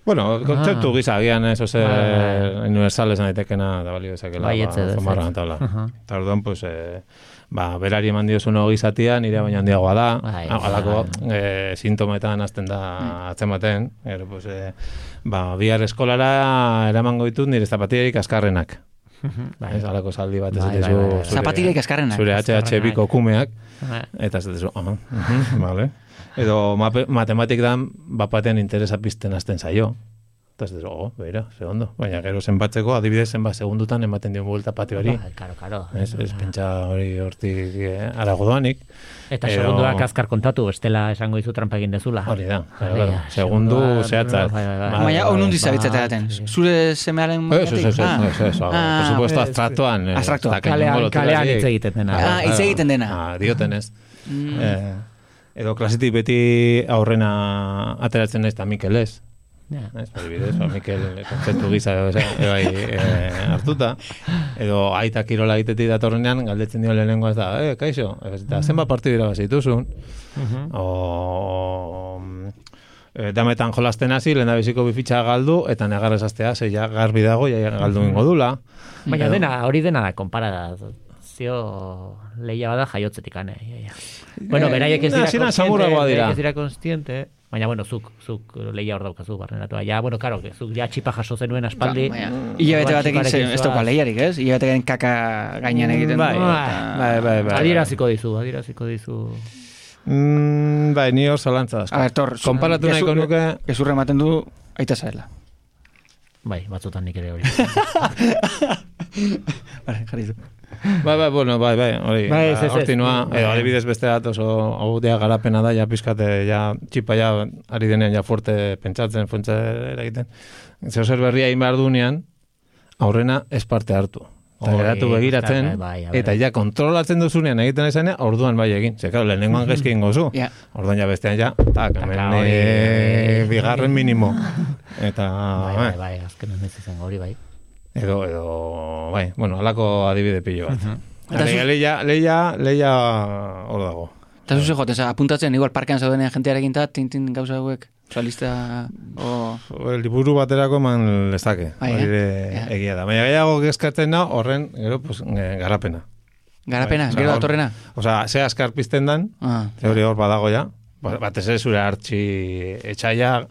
Bueno, kontzeptu Ah. gisa, agian ez oze bai. universal esan daitekena da balio dezakela, Bai, ba, ez, ez, zamarra antala. Aha. Eta orduan, pues, eh, ba, berari eman diozun hogi zatia, nire baina handiagoa da, Bai, Ah, halako bai. eh, sintometan hasten da atzematen, gero, pues, eh, ba, bihar eskolara eramango ditut nire zapatiarik askarrenak. Bai. Ez, halako saldi bat ez Bai, bai, bai, bai. Zapatirik askarrenak. Zure HH Askarrenak. biko kumeak, eta ez aha, mhm, vale. Edo matematik dan, bapatean interesa pizten hasten zaio. Eta ez dituzu, oh, beira, ze ondo. Baina gero zenbatzeko, adibidez, zenbat segundutan ematen dion buelta patioari. Bai, Karo, karo. Ez, ez pentsa hori hortik eh, arago doanik. Eta Edo- segunduak azkar kontatu, bestela esango dizu trampa egin dezula. Hori da, claro, Bai, claro. segundu segundua- zehatzak. bai, bai, bai. Bai, Baina, bai, zabitzete daten. Zure semearen... Ez, ez, ez, ez, ez, ez, por supuesto, ez, ez. abstraktuan. eh, Abstraktua. ez dakit Kalean, kalean hitz egiten dena. Ah, hitz egiten dena. Ah, diotenez. Mm. Eh, edo klasitik beti aurrena ateratzen naiz eta Mikel ez. Ja. Ez, adibidez, ba, Mikel kontzeptu gisa edo, edo, eh, hartuta. Edo aita kirola egitetik datorrenean, galdetzen dio lehenengo ez da, eh, kaixo, ez, eta zenbat partidu irabazi dituzun. Mhm. O, e, dametan jolasten hasi, lehen biziko bifitxa galdu, eta negarrez astea, ze ja garbi dago, ja galdu ingo dula. Baina dena, hori dena da, konparada. Zio lehia bada jaiotzetik ane. Ja, ja. Bueno, Eh, beraiek ez dira konstiente, samurragoa dira. beraiek ez dira konstiente, baina bueno, zuk, zuk lehia hor daukazu barneratua. Ja, bueno, karo, que zuk ja txipa jaso zenuen aspaldi. Orduan batekin txiparekin ze- ez dauka lehiarik, ez? Hilabete batekin kaka gainean egiten. Bai, bai, bai, bai, bai. Adieraziko dizu, adieraziko dizu. Mm, bai, ni hor zalantza asko. A ver, tor, Konparatu gezur- nahiko nuke, Gezurra ematen du aita zaela. Bai, batzutan nik ere hori. Vale, jarri zu. Bai, bai, bueno, bai, bai, hori, Bai, ez, ba, ez, noa, Bai. edo adibidez beste bat oso, hau garapena da, ja pizkate, ja, txipa ja, ari denean ja fuerte pentsatzen, fuente egiten. Zeo zer berria egin behar dunean, aurrena ez parte hartu. Eta Hori, geratu begiratzen, bai, bai, eta ja kontrolatzen duzunean egiten esanean, orduan bai egin. Ze, claro, lehenengoan gaizki egingo zu. Ja. Orduan ja bestean ja, tak, hemen hori, hori. bigarren minimo. Eta, Bai, bai, eh, bai, azkenan ez izango hori, bai. Edo, edo, bai, bueno, alako adibide pilo bat. Eta zu- Leia, leia, leia, leia hor dago. Eta zuze joten, za, apuntatzen, igual parkean zaudenean jentearekin eta tintin gauza hauek, oza, lista, o... O, Liburu baterako eman lezake, Bai, hori de Ja. egia da. Baina gehiago gezkatzen da, horren, gero, pues, eh, garapena. Garapena, Bai, gero datorrena. Osea, ze askar pizten dan, Ah, ze hori hor badago ja, ba- batez ere zure hartxi etxaia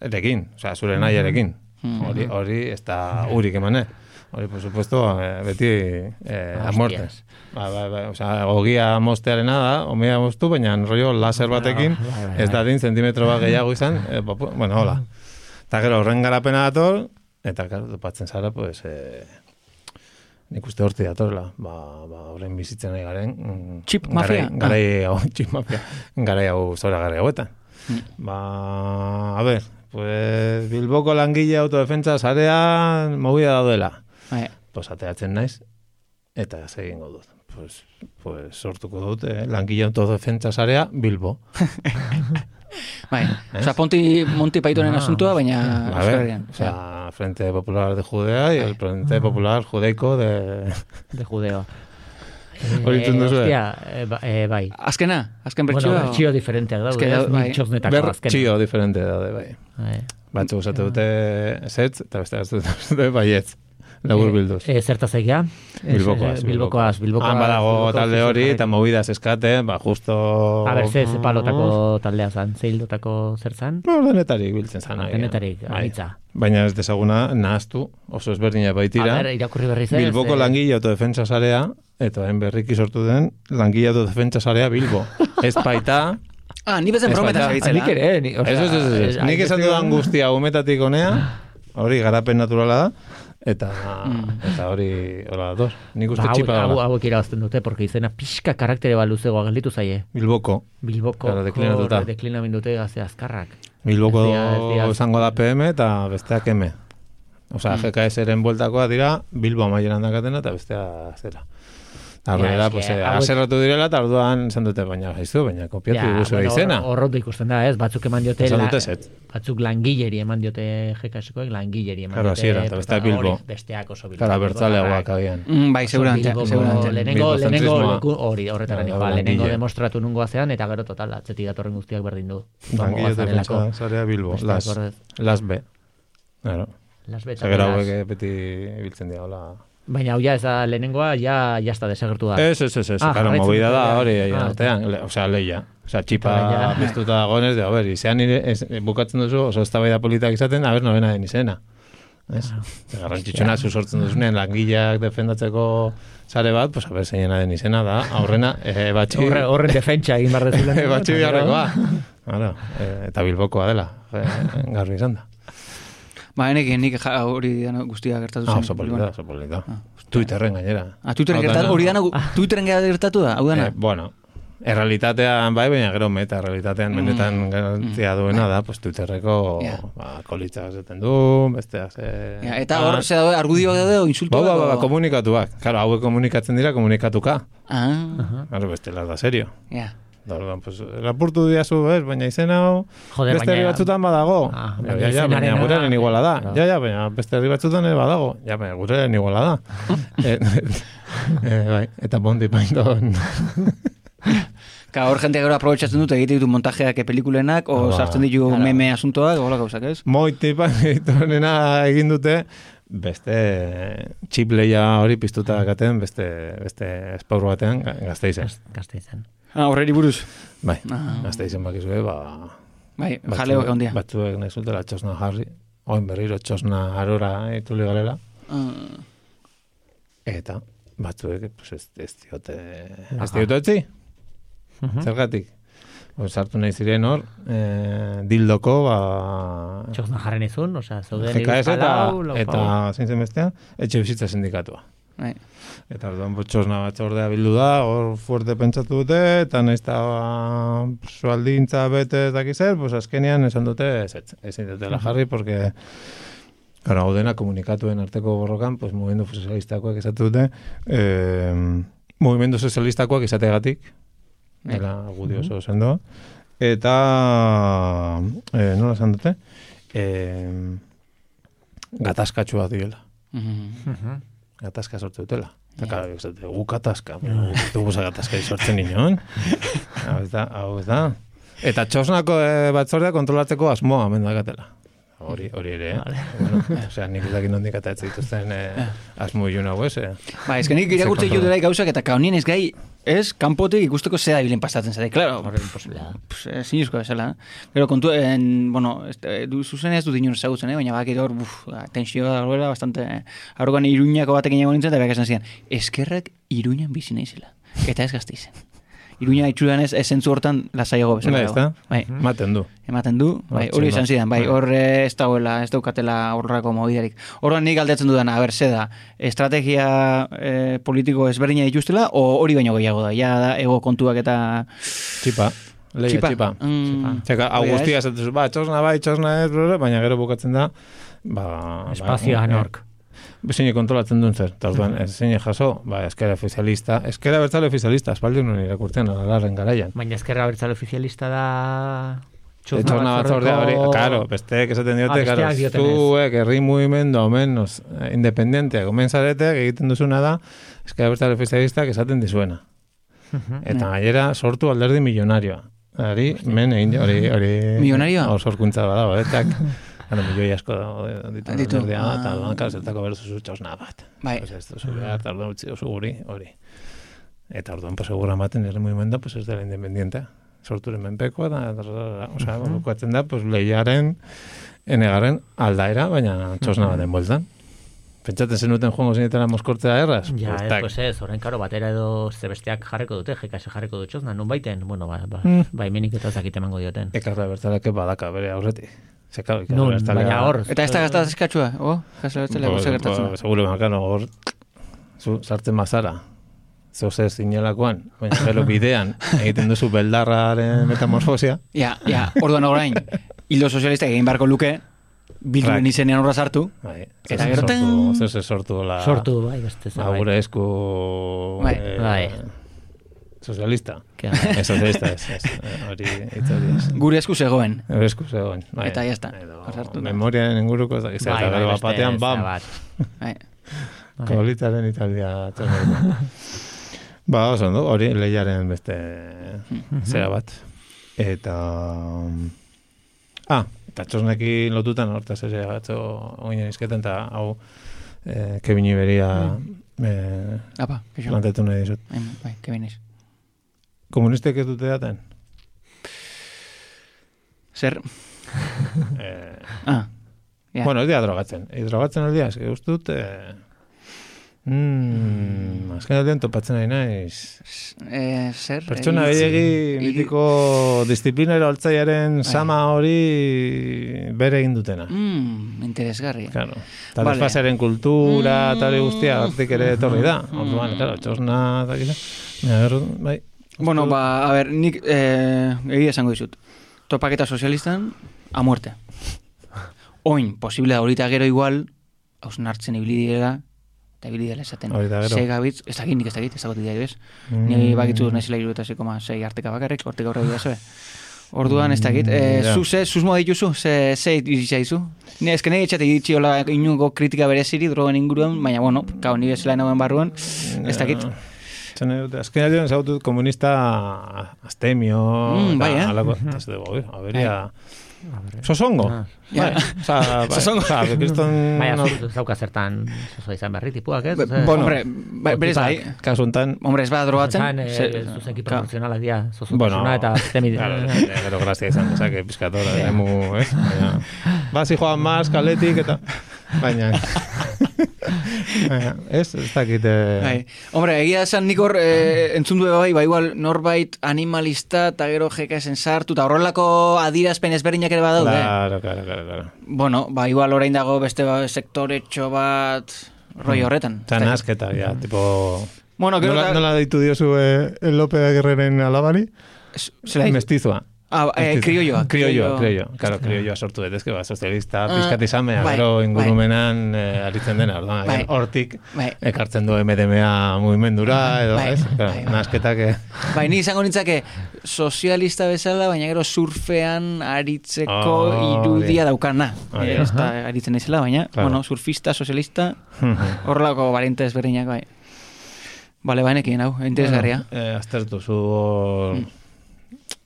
erekin, osea, zure nahiarekin. Mhm. Hori, hori, ez da urik emane. Hori, por supuesto, eh, beti eh, amortez. Ba, ba, ba, osea, ogia mostearena da, omea moztu, baina rollo laser batekin, bai, bai, ez bai. da din zentimetro bat gehiago izan, eh, ba, bueno, hola. Eta gero, horren garapena dator, eta, claro, topatzen zara, pues, eh, nik uste horti datorla, ba, ba, horren bizitzen nahi garen. mm, Chip garai- mafia? Garai, hau, chip mafia. Garai hau, zora garai hauetan. Mm. Ba, a ver, pues, Bilboko langile autodefentsa zarean movida daudela. bai. Pues, ateatzen naiz, eta egingo dut. Pues, pues, sortuko dut, eh, langile autodefentsa zarea Bilbo. Bai, oza, ponti, monti paitonen Ah, asuntua, baina Euskal Herrian. o sea, Frente Popular de Judea y el Frente Popular Judaico de... De judeo. Hori entzun duzu, eh? Hostia, eh, ba- eh, bai. Azkena, azken Bueno, bertxioa. bertxio diferenteak daude, ez? da- bai. Txosnetako Ber azkena. txio diferente daude, bai. Bai. Batzu usate dute zetz, eta beste batzu dute baietz. Labur bilduz. Eh, zertaz egia? Bilbokoaz, Bilbokoaz, Bilbokoaz. Han badago talde hori, eta movidas eskate, ba, justo... A ber, ze, ze palotako taldea zan, ze hildotako zer zan? No, denetarik biltzen zan. agian. Denetarik, Bai. anitza. Baina ez desaguna, nahaztu, oso ezberdina baitira. A ber, irakurri berri zen. Bilboko langile autodefentsa sarea, eta den berriki sortu den, langile autodefentsa sarea Bilbo. ez baita... Ah, ni bezen baita. zabitzela. Nik ere, ni, Ez, ez, ez, ez. Nik esan dudan guztia umetatik honea, hori garapen naturala da, eta, eta hori hola dator. Nik uste Ba, txipa hau, hauek irabazten dute, porque izena pixka karaktere bat luzegoa gelditu zaie. Bilboko. Bilboko Claro, deklinatuta. hor deklinamindute gazte azkarrak. Bilboko izango da PM eta besteak M. Osea, Mm. GKS-eren bueltakoa dira, Bilbo amaieran dakatena eta bestea zera. Ja, eske, pues, eh, aserratu direla, eta orduan esan dute, baina gaizu, baina kopiatu Ja, duzu bueno, izena. hor- Horrondo ikusten da, ez? Batzuk eman diote... La-. Batzuk langileri eman diote GKSkoek, langileri eman Claro, diote... hasiera, eta hori, Bilbo. Besteak oso Bilbo. Kara, bertzaleagoak zaharrak. agian. Mm, bai, segurante. Lehenengo, lehenengo hori horretaran Ja, ba, lehenengo demostratu nungo zean, eta gero total, atzetik datorren guztiak berdin du. Langile Joango bazarelako. defentsa zarea Bilbo, las, las B. Claro. Las betas. Zagera hauek eh, beti biltzen dira, hola. Baina hau ja ez da lehenengoa, ja, ja está desagertu da. Ez, ez, ez, ez, Ah, claro, movida da hori, Ah, artean, le- osea, leia. Osea, txipa piztuta dagoenez, de, a ber, izean nire, ez, bukatzen duzu, oso eztabaida politak izaten, a ber, nobena den izena. Ez? Ah. Garrantzitsuna zu sortzen duzunean, langileak defendatzeko sare bat, pues a ber, zeinena den izena da, aurrena, e, batxi, Horre, horren defentsa egin behar dezulen. e, batxi biharrekoa. Claro, e, eta bilbokoa dela, e, garbi izan da. Ba, nik, nik ja, hori dana guztia gertatu Ah, zen. oso polita, Bilbon. oso polita. Twitterren gainera. Ah, dana- gertatu, hori dana, gu- Twitteren gertatu da, hau dana. Eh, bueno, errealitatean bai, baina gero meta errealitatean benetan garantzia duena da, pues Twitterreko Ja. ba, kolitzak esaten du, besteak ze... Ja, eta hor, ze daude, argudioak daude, o Ba, ba, ba, ba, komunikatuak. Claro, hauek komunikatzen dira komunikatuka. Ah, Claro, bestela da serio. ja. Da, orduan, pues, lapurtu diazu, ez, baina izena hau, Joder, beste herri batzutan badago. Ah, ja, ja, ja, baina izenarena- gureren iguala da. Ja, ja, baina beste herri batzutan ere badago. Ja, baina gureren iguala da. eh, eh, bai, eta Bondi Python. Ka hor jentea gero aprobetsatzen dute egite ditu montajeak e pelikulenak, o Ba, sartzen ditu claro. meme asuntoak, hola gauzak, ez? Moiti Pythonena egin dute, beste chip leia hori piztuta dakaten, beste, beste espaur batean, ga- gazteizen. Gazteizen. Ah, horreri buruz. Bai, Ah. gazteizen bakizue, ba... Bai, batzuek- jaleok handia. Batzuek nahi zutela txosna jarri, oin berriro txosna arora ituli garela, Ah, eta batzuek, pues ez, ez diote, ez Laga. diote etzi, Mhm. zergatik. Pues sartu nahi ziren hor, eh, dildoko, ba... Txosna jarren izun, osea, zeuden GKS eta, Iruzpalau, lau- eta zein zen bestea, etxe bizitza sindikatua. bai. Eta orduan botxosna batzordea bildu da, hor fuerte pentsatu dute, eta nahiz eta ba, sualdintza bete ez dakiz zer, pues azkenean esan dute ez, ez, dutela jarri, porque Gara, hau dena komunikatuen arteko borrokan, pues, mugimendu sozialistakoak esatu dute, eh, mugimendu sozialistakoak izategatik, dela gudio oso sendoa, eta, eh, nola esan dute, eh, gatazkatxua direla, Mhm. gatazka sortu dutela. Eta, esate, gu gatazka, gu dugu za gatazka sortzen inoen. hau ez da, hau ez da. Eta txosnako eh, batzordea kontrolatzeko asmoa mendakatela. Hori, hori ere, eh? Bueno, osea, nik dakit nondik eta ez dituzten eh, asmo ilun hau ez, eh? Ba, ez que nik irakurtze jo dela gauzak eta kaunien ez gai, ez, kanpotik ikusteko zea bilen pasatzen zare, claro. Horre imposiblea. Pues, eh, sinuzko bezala. Gero kontu, en, bueno, eh, du, zuzen ez dut inor ezagutzen, eh? baina bak hor, buf, ba, tensioa da goela, bastante, eh, aurrogan iruñako batekin egon nintzen, eta berak esan zian, eskerrak iruñan bizi naizela. Eta ez gazte izen. Iruña itxuran ez, esentzu hortan lasaiago bezala. Bai, ez da? dago. Bai, Maten du. ematen du, bai, hori izan zidan, bai, Bai. hor ez dagoela, ez daukatela horrako mobidarik. Horren nik galdetzen dudana, a ber, ze da, estrategia eh, politiko ezberdina dituztela, o hori baino gehiago da, ja da, ego kontuak eta... Txipa. Leia txipa. txipa. Mm, Zeka, zu, ba, txosna bai, txosna ez, bla, bla, baina gero bukatzen da, ba... Espazioa ba, nork. Zein kontrolatzen duen zer, eta orduan, ez zein jaso, ba, eskera ofizialista, eskera bertzale ofizialista, espaldi nuen irakurtzen, alarren garaian. Baina ezkerra bertzale ofizialista da... De txosna batzordea hori, karo, besteek esaten diote, Ah, karo, zuek herri mugimendu omenos eh, independenteak omen zaretek egiten duzuna da, eskera bertzale ofizialistak esaten dizuena. Eta gainera sortu alderdi milionarioa. Hori, men egin, hori. Milionarioa? Hor sorkuntza bada, horretak. Gano, milioi asko ditu Ditu. alderdia, Ah. eta orduan, karo, zertako behar duzu txosna bat. Bai. Pues ez duzu behar, eta orduan utzi duzu guri, hori. Eta orduan, pues, segura ematen herri mugimendu, pues, ez dela independientea. Sorturen menpekoa, da, da, da, da, osea, bukatzen da, pues, lehiaren, enegaren aldaera, baina txosna baten bueltan. Pentsatzen zenuten joango zinetela moskortzea erraz? Ja, Pues, ez, pues ez, orain karo batera edo zebesteak jarreko dute, jekase jarreko dut txosna, nun baiten, bueno, ba, ba, Mm. baimenik eta zakite emango dioten. Ekarra bertzaleke badaka bere aurretik. Zeka, Nun, baina hor, Eta ez da gaztaz eskatxua, oh, jasle betzela, Bo- goze gertatzen bo- da. Seguro, bakano, hor, zu, sartzen mazara, zeu zer zinelakoan, baina gero bidean, egiten duzu beldarraren metamorfosia, Ja, ja, orduan orain, hildo sozialista egin barko luke, bilduren Rak. izenean horra sartu, bai, Eta zer gero, sortu, tan! zer zer sortu la, sortu, bai, beste zer, la bai. gure esku Bai, eh, bai. Sozialista. Ez sozialista, ez, ez, hori, hitz hori ez. gure esku zegoen. Gure esku zegoen. Bai. Eta da. memoriaren inguruko ez dakiz, Bai, eta bai, beste batean, bam, bat. Bai. Bai. Kolitaren Italia ba, oso ondo, hori lehiaren beste zera bat. Eta... Ah, eta txosnekin lotutan, hortaz ere batzo oinen izketen, eta hau eh, Kevin Iberia eh, Apa, keixo. plantetu nahi dizut. Bai, bai, que beniz. Komunistek ez dute daten? Zer? eh, Ah, ja. Bueno, ez dira drogatzen. Ez drogatzen aldia, ez dut... Eh, mm, azken aldean topatzen nahi naiz. Eh, zer? Pertsona Eh, gehiagi mitiko disiplinero altzaiaren sama hori bere egin dutena. Mm, interesgarri. Claro. Eta Vale. desfasearen kultura, Mm. guztia, hortik ere etorri da. Mm. Orduan, claro, txosna, eta gila. Bai. Bueno, ba, a ver, nik eh, egia esango dizut. Topaketa sozialistan, a muerte. Oin, posible da horita gero igual, hausnartzen ibili direla, eta ibili dela esaten. Hori da gero. Sei gabitz, ez dakit nik ez dakit, ez dakit dira bez. Mm. Ni bakitzu naizela iru eta sei arteka bakarrik, hortik aurre dira zoe. Orduan ez dakit, eh, ja. zu ze, susmo dituzu, ze, ze iritsi zaizu? Ni ez nahi etxate iritsi hola inungo kritika bereziri drogen inguruan, baina bueno, kau ni bezala nagoen barruan, ez dakit. Zen dute, azken aldean ezagutu dut komunista astemio, Mm, bai, eh? alako, eta ez dugu, eh, aberia, Bai. sosongo. Ah. Bai, oza, bai, Sosongo. oza, kriston... Baina, zu- zauka zertan, zozo izan berri tipuak, ez? Be- bueno, hombre, ba- berez bai, Kasu enten, hombre, ez bada drogatzen, eh, zuzenki ka- proportzionalak dira, bueno, zozotasuna eta temi... claro, gero grazia izan dezake, pizkatora, emu, ez? Baina, basi joan maz, kaletik, eta... Baina, ez, ez dakit... eh, Bai. Hombre, egia esan nik hor eh, entzun du bai, ba igual norbait animalista eta gero jeka esen sartu, eta horrelako adirazpen ezberdinak ere badaude. Claro, claro, claro, claro. Bueno, ba igual orain dago beste ba, sektoretxo bat roi horretan. Eta nasketa, ja, tipo... Bueno, gero Nola, da- nola deitu diozu eh, Lope Aguirreren alabari? Zela ditu? Mestizoa. Ah, eh, Mestizo. kriolloa. Kriolloa, kriolloa. Claro, kriolloa sortu dut, ezke, ba, sozialista, Ah, pizkat izamea, bai, gero ingurumenan eh, aritzen dena, orduan, Bai. hortik Bai. ekartzen du MDMA mugimendura, edo, Bai, ez? bai, Claro, bai. Nasketak, eh, Bai, ni izango nintzake sozialista bezala, baina gero surfean aritzeko Oh, irudia bien. daukana. Ah, Eh, bien. ez da aritzen izela, baina, Claro. bueno, surfista, sozialista, horrelako variante ezberdinak, bai. Bale, bainekin, hau, interesgarria. Eh, aztertu zu hor,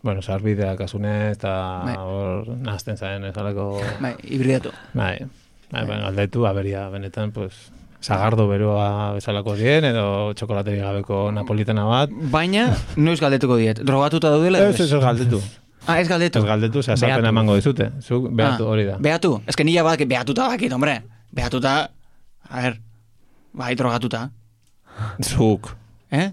bueno, sarbidea kasune, eta. Bai. hor nazten zaren ezalako... Bai, hibridatu. Bai, bai, bai, galdetu, aberia, benetan, pues, zagardo beroa bezalako dien, edo txokolateri gabeko napolitana bat. Baina, noiz galdetuko diet. Drogatuta daudela? Ez, ez, ez galdetu. Ah, ez galdetu. Ez galdetu, ze azalpena Behatu. emango dizute. Zuk behatu Ah, hori da. Behatu. Ez que nila badakit, behatuta bakit, hombre. Behatuta, a ver, bai, drogatuta. Zuk. Eh?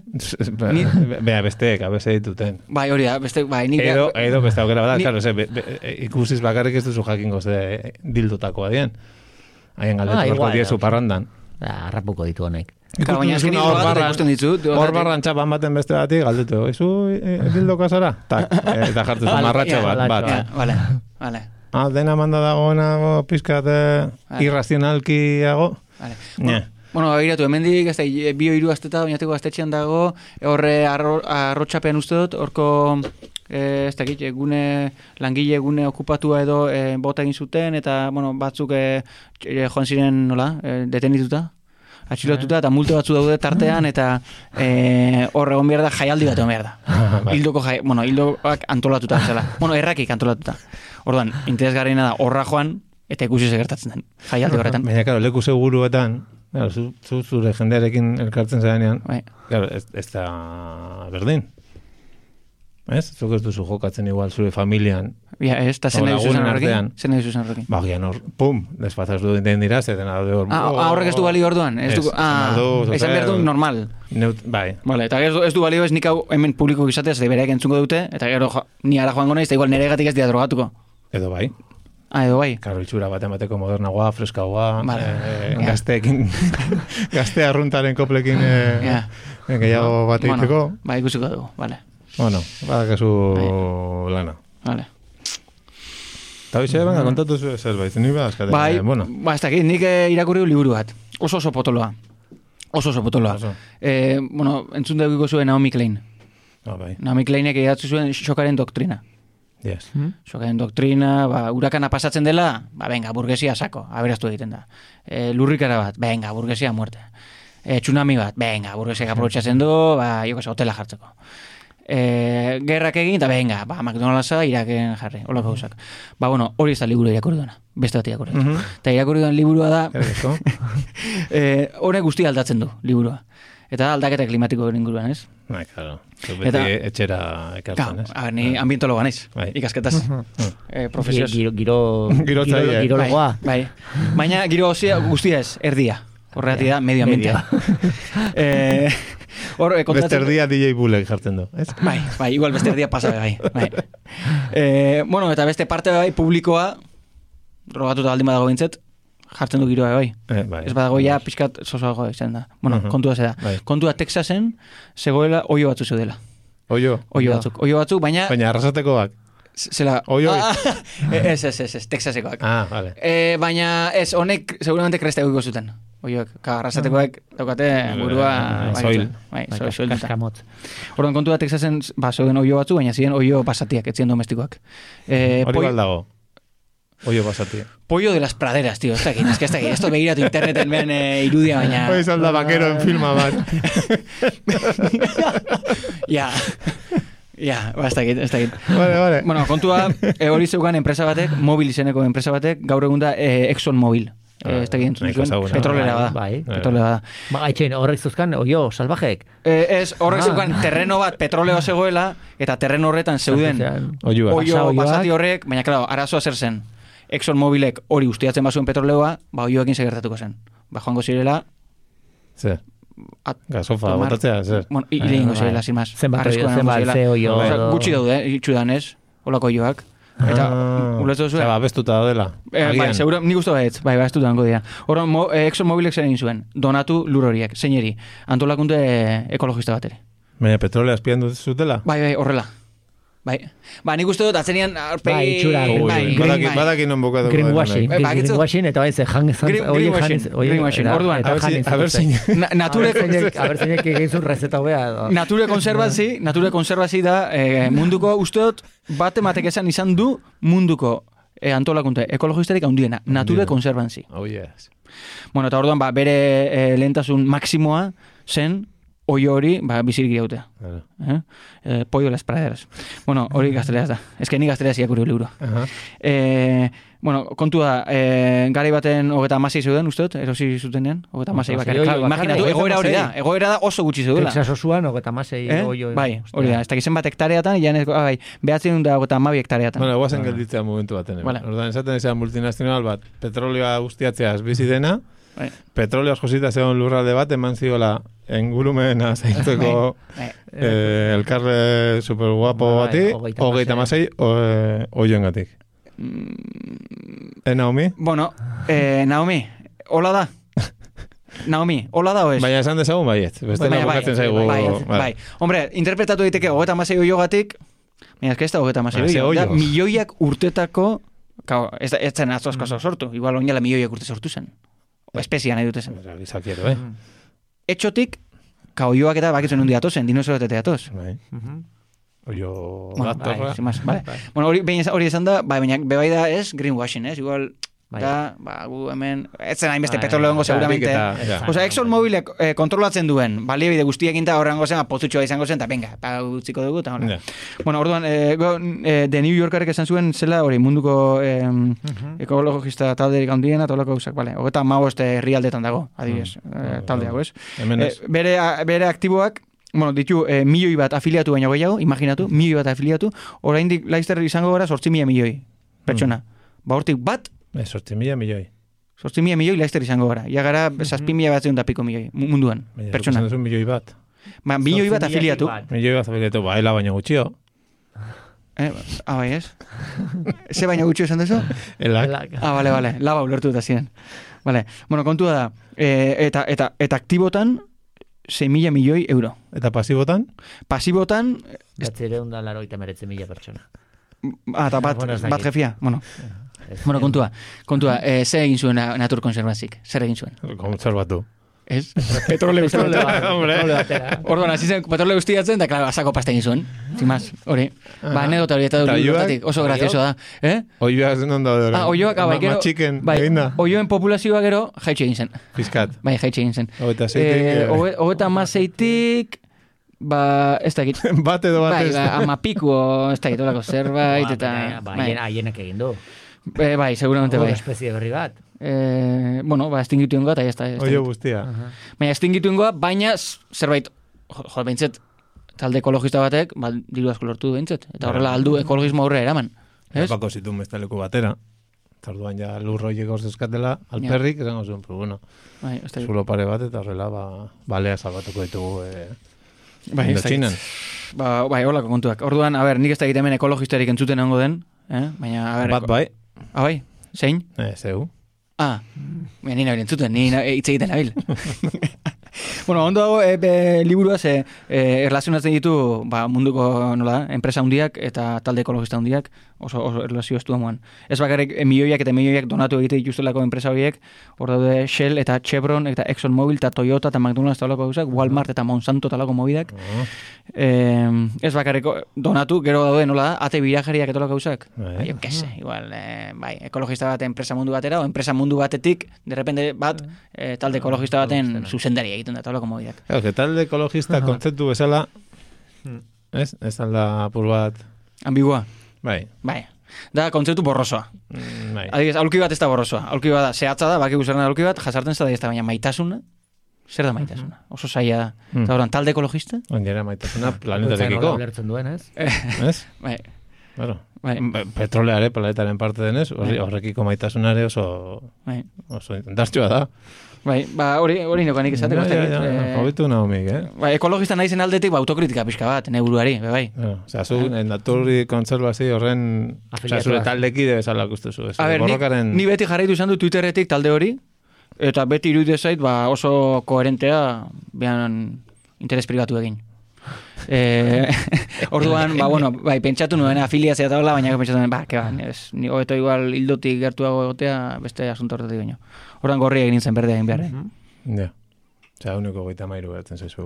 Ni... Bea, besteek, abese dituten. Bai, hori da, beste, bai, ni... Edo, edo beste aukera bada, Ni- claro, ze, be, be, ikusiz bakarrik ez duzu jakingo ze dildotakoa dien. Haien galdetu ah, igual, diezu da. parrandan. Ah, Harrapuko ditu honek. Claro, baina ez que ni Hor barran- ikusten ditut. Hor horregatik- barran txapan baten beste bati, galdetu, izu e, dildoka zara? Tak, e, eta jartu zu marratxo ja, bat, latxo bat. Ja, vale, vale, Ah, dena manda dagoena pizkat eh, Vale. irrazionalkiago. vale. Bueno, begiratu, hemendik, ez da, bio hiru asteta, bainateko gaztetxean dago, horre arro, arrotxapean uste dut, horko, e, ez dakit, gune, langile gune okupatua edo e, bota egin zuten, eta, bueno, batzuk e, joan ziren, nola, e, detenituta, atxilotuta, eta multe batzu daude tartean, eta e, hor egon behar da, jaialdi bat egon behar da. Bai. Hildoko jai, bueno, hildoak antolatuta bezala. bueno, errakik antolatuta. Orduan, interesgarriena da, horra joan, eta ikusi ze gertatzen den. Jaialdi horretan. Baina, claro, leku seguruetan, claro, zu, zu zure jendearekin elkartzen zarenean, Bai. claro, ez, ez da berdin. Ez? Zuk ez duzu jokatzen igual zure familian. Ja, ez, eta zen zuzen lagunen horrekin? Zen nahi zuzen horrekin? Ba, gian hor, pum, despazaz du den dira, zeten daude hor. Ah, ah, horrek ez du balio orduan? Ez du, Ez, ah, esan behar du, du normal. Neut, bai, Vale, eta ez du, ez du balio ez nik hau hemen publiko izateaz, de bereak entzungo dute, eta gero ni ara joango naiz, eta igual neregatik ez dira drogatuko. edo bai. Ah, edo bai. Karo, itxura bat emateko modernagoa, freskagoa, Vale. eh, Ja. gazteekin, gazte arruntaren koplekin eh, Ja. gehiago bat egiteko. Bueno, bai, ikusiko dugu, vale. Bueno, badakazu Bai. lana. Vale. Eta hoxe, venga, kontatu zu zerbait, ni badazkaten. Bai, eh, bueno, ba, ez dakit, nik eh, irakurri liburu bat. Oso oso potoloa. Oso oso potoloa. Oso. Eh, bueno, entzun dugiko zuen Naomi Klein. ah, bai, Naomi Kleinek idatzu zuen xokaren doktrina. Yes. Xokaren doktrina, ba, urakana pasatzen dela, ba, venga, burgesia sako, aberaztu egiten da. E, lurrikara bat, venga, burgesia muerte. E, tsunami bat, venga, burgesiak aprobetxatzen du, ba, jo, que se, hotela jartzeko. E, gerrak egin, eta venga, ba, McDonald'sa iraken jarri, holako gauzak. Ba, bueno, hori ez da liburu irakurri duena, beste bat irakurri. Mhm. Eta irakurri duen liburua da, e, honek guztia aldatzen du, liburua. Eta da aldaketa klimatiko inguruan, ez? Bai, claro. Beti Eta- etxera ekartzen, Claro, ez? a ber, ni ambientologa naiz, Bai. ikasketaz. eh, profesioz. Giro, giro, giro, girologoa. Bai, bai. Baina giro guztia, guztia ez, erdia. Horregatik da, medio ambientea. eh, hor, eh, Beste kontatzen... erdia DJ Bulek jartzen du, ez? Bai, bai, igual beste erdia pasa bai, bai. Eh, bueno, eta beste parte bai, publikoa, drogatuta baldin badago bintzet, jartzen du giroa bai. Eh, bai. Ez badago ja pixkat sosoago izan da. Bueno, Mhm. kontua ze da. Bai. Kontua Texasen, zegoela oio batzu zeudela. Oio. Oio Ja. batzuk. Oio batzuk, baina... Baina arrasatekoak. Zela... Oioi. Ah, ez, ez, ez, ez, Texasekoak. Ah, vale. E, baina ez, honek seguramente kresta egiko zuten. Oioek, ka, arrasatekoak daukate burua... Eh, bai, soil. Bai, Bai, soil, kas- soil duta. kaskamotz. Orduan kontua Texasen, ba, zeuden oio batzu, baina ziren oio basatiak, etzien domestikoak. E, Hori poi- baldago. Oio basati. pollo de las praderas, tío, ez dakit, ez que ez dakit, esto begiratu interneten ben e, irudia, baina... Hoi izan da bakeroen filma bat. Ja, ja, ba, ez dakit, ez dakit. vale, vale. Bueno, kontua, e, hori zeukan enpresa batek, mobil izeneko enpresa batek, gaur egun da e, Exxon Mobil. E, ez dakit entzun nahiko zuen, ezaguna. petrolera Bai, bada. bai. Petrolera bada. Ba, haitxen, horrek zuzkan, oio, salvajek. E, ez, horrek Ah. zeukan terreno bat petroleo zegoela, eta terreno horretan zeuden oio Pasa oioak. basati horrek, baina, claro, arazoa zer zen. Exxon Mobilek hori ustiatzen bazuen petroleoa, ba, oioekin segertatuko zen. Ba, joango zirela, Zer, at, gasofa, tomar- botatzea, zer. Bueno, hile ingo Bai. zirela, sin más. Zenbat Arriskoa oio- zenbat ze oio gutxi daude, eh, itxudan ez, holako oioak. Eta, ulertu duzu? Zer, babestuta daudela. Eh, bai, seguro, nik uste baiet, bai, bai, dut dango dira. Horren, mo, eh, Exxon Mobilek zer egin zuen, donatu lur horiek, zeineri, antolakunde ekologista bateri. Baina petrolea azpian dut zutela? Bai, bai, horrela. Bai. Ba, nik uste dut, atzenian, aurpegi... Bai, itxura, bai, badaki, badaki non bukatu. Greenwashing, Bai, greenwashing, eta bai, ze Green- oie jan greenwashing, orduan. eta A ver si- ez- a ver si- Na, nature, Zeinek- A ber, zeinek egin zuen rezeta hobea. nature konservazi, nature konservazi da eh, munduko usteot bat ematek esan izan du munduko eh, antolakunte ekologistarik handiena, nature konservanzi. Oh, yes. Bueno, eta orduan, ba, bere eh, lehentasun maksimoa zen oio hori, ba, bizirik. Claro. Eh? Eh, pollo las praderas. Bueno, hori gazteleaz da. Ez que ni gazteleaz irakurri liburu. Aha. Eh, bueno, kontua da, eh, gari baten hogeta amasei zeuden, usteot, erosi zutenean, hogeta amasei bakarrik. Claro, Imaginatu, egoera hori da, egoera da oso gutxi zeudela. Texas osoan, hogeta amasei Eh? oio. Bai, hori da, ez dakizen bat hektareatan, ja, ah, bai, behatzen da hogeta amabi hektareatan. Bueno, guazen gelditzea momentu baten. Vale. Ordan esaten izan multinazional bat, petrolioa guztiatzeaz bizi dena, Bai. petrolioa josita zegoen lurralde bat, eman ziola engurumena zaintzeko Bai. eh, elkarre super guapo Bai, bati, hogeita hogeita masei, oioen gatik. Eh, Naomi? Bueno, eh, Naomi, hola da. Naomi, hola da o ez? Baina esan dezagun baiet. Beste Baina, bai, bukatzen zaigu. bai, bai. Hombre, interpretatu daiteke hogeta amasei oiogatik, baina ez da hogeta amasei Baina, ze oio, da oio? milioiak urtetako, kao, ez, ez zen asko sortu, igual oinala milioiak urte sortu zen. O espezia nahi dute zen. Era Gizakiero, eh? Etxotik, kao oioak eta bakitzen hundi atozen, dinosaurotetea atoz. Bai. Oio Bueno, datorra. bai, vale. Bueno, hori, hori esan da, bai, baina bebai da ez, greenwashing, ez? Igual, Bai. da, ba, gu hemen, ez zen hainbeste Bai, petroleo seguramente. eta-. Osa, Exxon Mobilek eh, kontrolatzen duen, baliabide guztiekin eta horrengo zen, pozutxoa izango zen, eta venga, pa utziko dugu, eta hola. Bueno, orduan, eh, go, eh, The New Yorkerek esan zuen zela hori munduko eh, ekologista talderik handiena, eta holako gauzak, bale. Hogeta magost herrialdetan dago, adibidez, eh, talde hau, ez? Eh, bere, bere aktiboak, bueno, ditu, eh, milioi bat afiliatu baino gehiago, imaginatu, milioi bat afiliatu, oraindik laizter izango gara sortzi mila milioi pertsona. Ba, hortik bat, Eh, sortzi mila milioi. sortzi mila milioi laizter izango gara. Ja gara, zazpi mila batzen da piko milioi, mu- munduan, Baina, pertsona. duzu milioi bat. Ba, milioi bat afiliatu. bat. Milioi bat afiliatu, baila baina gutxio. Eh, ah, bai, ez? Ze baina gutxi esan duzu? Elak. Ah, bale, bale, laba ulertu eta ziren. Bale, bueno, kontua da, eh, eta, eta, eta aktibotan, 6 mila milioi euro. Eta pasibotan? Pasibotan, Batzireun da laro eta meretze mila pertsona. ah, eta bat, Bueno, bat jefia, bueno. Ez- Bueno, kontua, kontua, eh, zer egin zuen na- natur konservazik? Zer egin zuen? Kontserbatu. Ez? Petrole Petrole guztiatzen. bat, Hombre. petrole batera. Orduan, hasi zen petrole guztiatzen, eta, klaro, asako pasta egin zuen. Sin más, hori. Ba, anedota hori eta dut oso grazioso da. Eh? Oioa zen ondo da. Ah, oioak, ah, bai, gero, Matxiken, bai, eginda. oioen populazioa gero, jaitxe egin zen. Fiskat. Bai, jaitxe egin zen. Hogeita zeitik. Eh, eh, hoge- Hogeta amaseitik, ba, ez dakit. Bat edo bat Bai, ez. ba, amapiku, ez dakit, olako zerbait, Ba, eta... ba, bai. haien- haienek egin du. Eh, bai, seguramente bai. espezie berri bat. Eh, bueno, ba, estingitu ingoa, eta ya está. Oio guztia. Baina estingitu ingoa, baina zerbait, jo, jo behintzet, talde ekologista batek, ba, diru asko lortu du behintzet. Eta horrela aldu ekologismo aurre eraman. Ez? Bako zituen besteleku batera. Eta orduan ja lurroiek eskatela alperrik, esango zuen, pero bueno, Bai, zulo pare bat, eta horrela, ba, balea salbatuko ditugu, eh, Bai. Indotxinan. Ba, bai, holako kontuak. Orduan, a ber, nik ez dakit hemen ekologistarik entzuten egongo den, eh? Baina, a ber... Bat bai, Ah, bai? Zein? eh, zeu. Ah, baina ni nabil entzuten, ni na- hitz egiten nabil. bueno, ondo dago, e, be, liburua ze e, erlazionatzen ditu ba, munduko nola, enpresa handiak eta talde ekologista handiak oso, oso erlazio estu amuan. Ez bakarrik e, milioiak eta milioiak donatu egite dituztelako enpresa horiek, hor daude Shell eta Chevron eta Exxon Mobil eta Toyota eta McDonald's eta olako gauzak, Walmart eta Monsanto eta olako mobidak. Oh, Eh, ez bakarrik donatu, gero daude nola da, ate birajariak eta olako gauzak. Bai. Bai, jo, kese, igual, eh, bai, ekologista bat enpresa mundu batera, o enpresa mundu batetik, de repente bat, eh, talde ekologista baten zuzendari egiten da, eta olako mobidak. Que talde ekologista kontzeptu bezala, ez? Ez alda apur bat, Ambigua, bai, bai. Da, kontzeptu borrosoa. mm, bai. Adibidez, aulki bat ez da borrosoa. Aulki bat da, zehatza da, baki guzerna aulki bat, jasartzen zada ez da, baina maitasuna, zer da maitasuna? Oso zaila da. Mm. Eta talde ekologista? Oinera maitasuna nola ulertzen duen, ez? ez? Bai. Claro. Bai. Petroleare planetaren parte denez, horri, horrekiko maitasunare oso, Bai. oso indartsua da. Bai, ba, hori, hori nekoan ikizateko. Ja, ja, ja, hobetu Naomik, eh? Ba, ekologista naizen aldetik, ba, autokritika pixka bat, ne buruari, be bai. Bueno, Osea, zu, eh, naturri kontserbazio horren, osea, Afiliatuak. zure taldekide bezala ikustuzu. ez? A ber, ni, Borrokaren... ni beti jarraitu izan du Twitterretik talde hori, eta beti iruditu zait, ba, oso koherentea, behan interes pribatu egin. E, orduan, ba, bueno, bai, pentsatu nuen afiliazia eta hola, baina pentsatu nuen, ba, ke ba, ez, ni hobeto igual hildotik gertuago egotea, beste asunto horretik baino. Orduan gorri egin zen berdea egin behar. eh? Ja. Osea, uniko goita mairu gertzen zaizu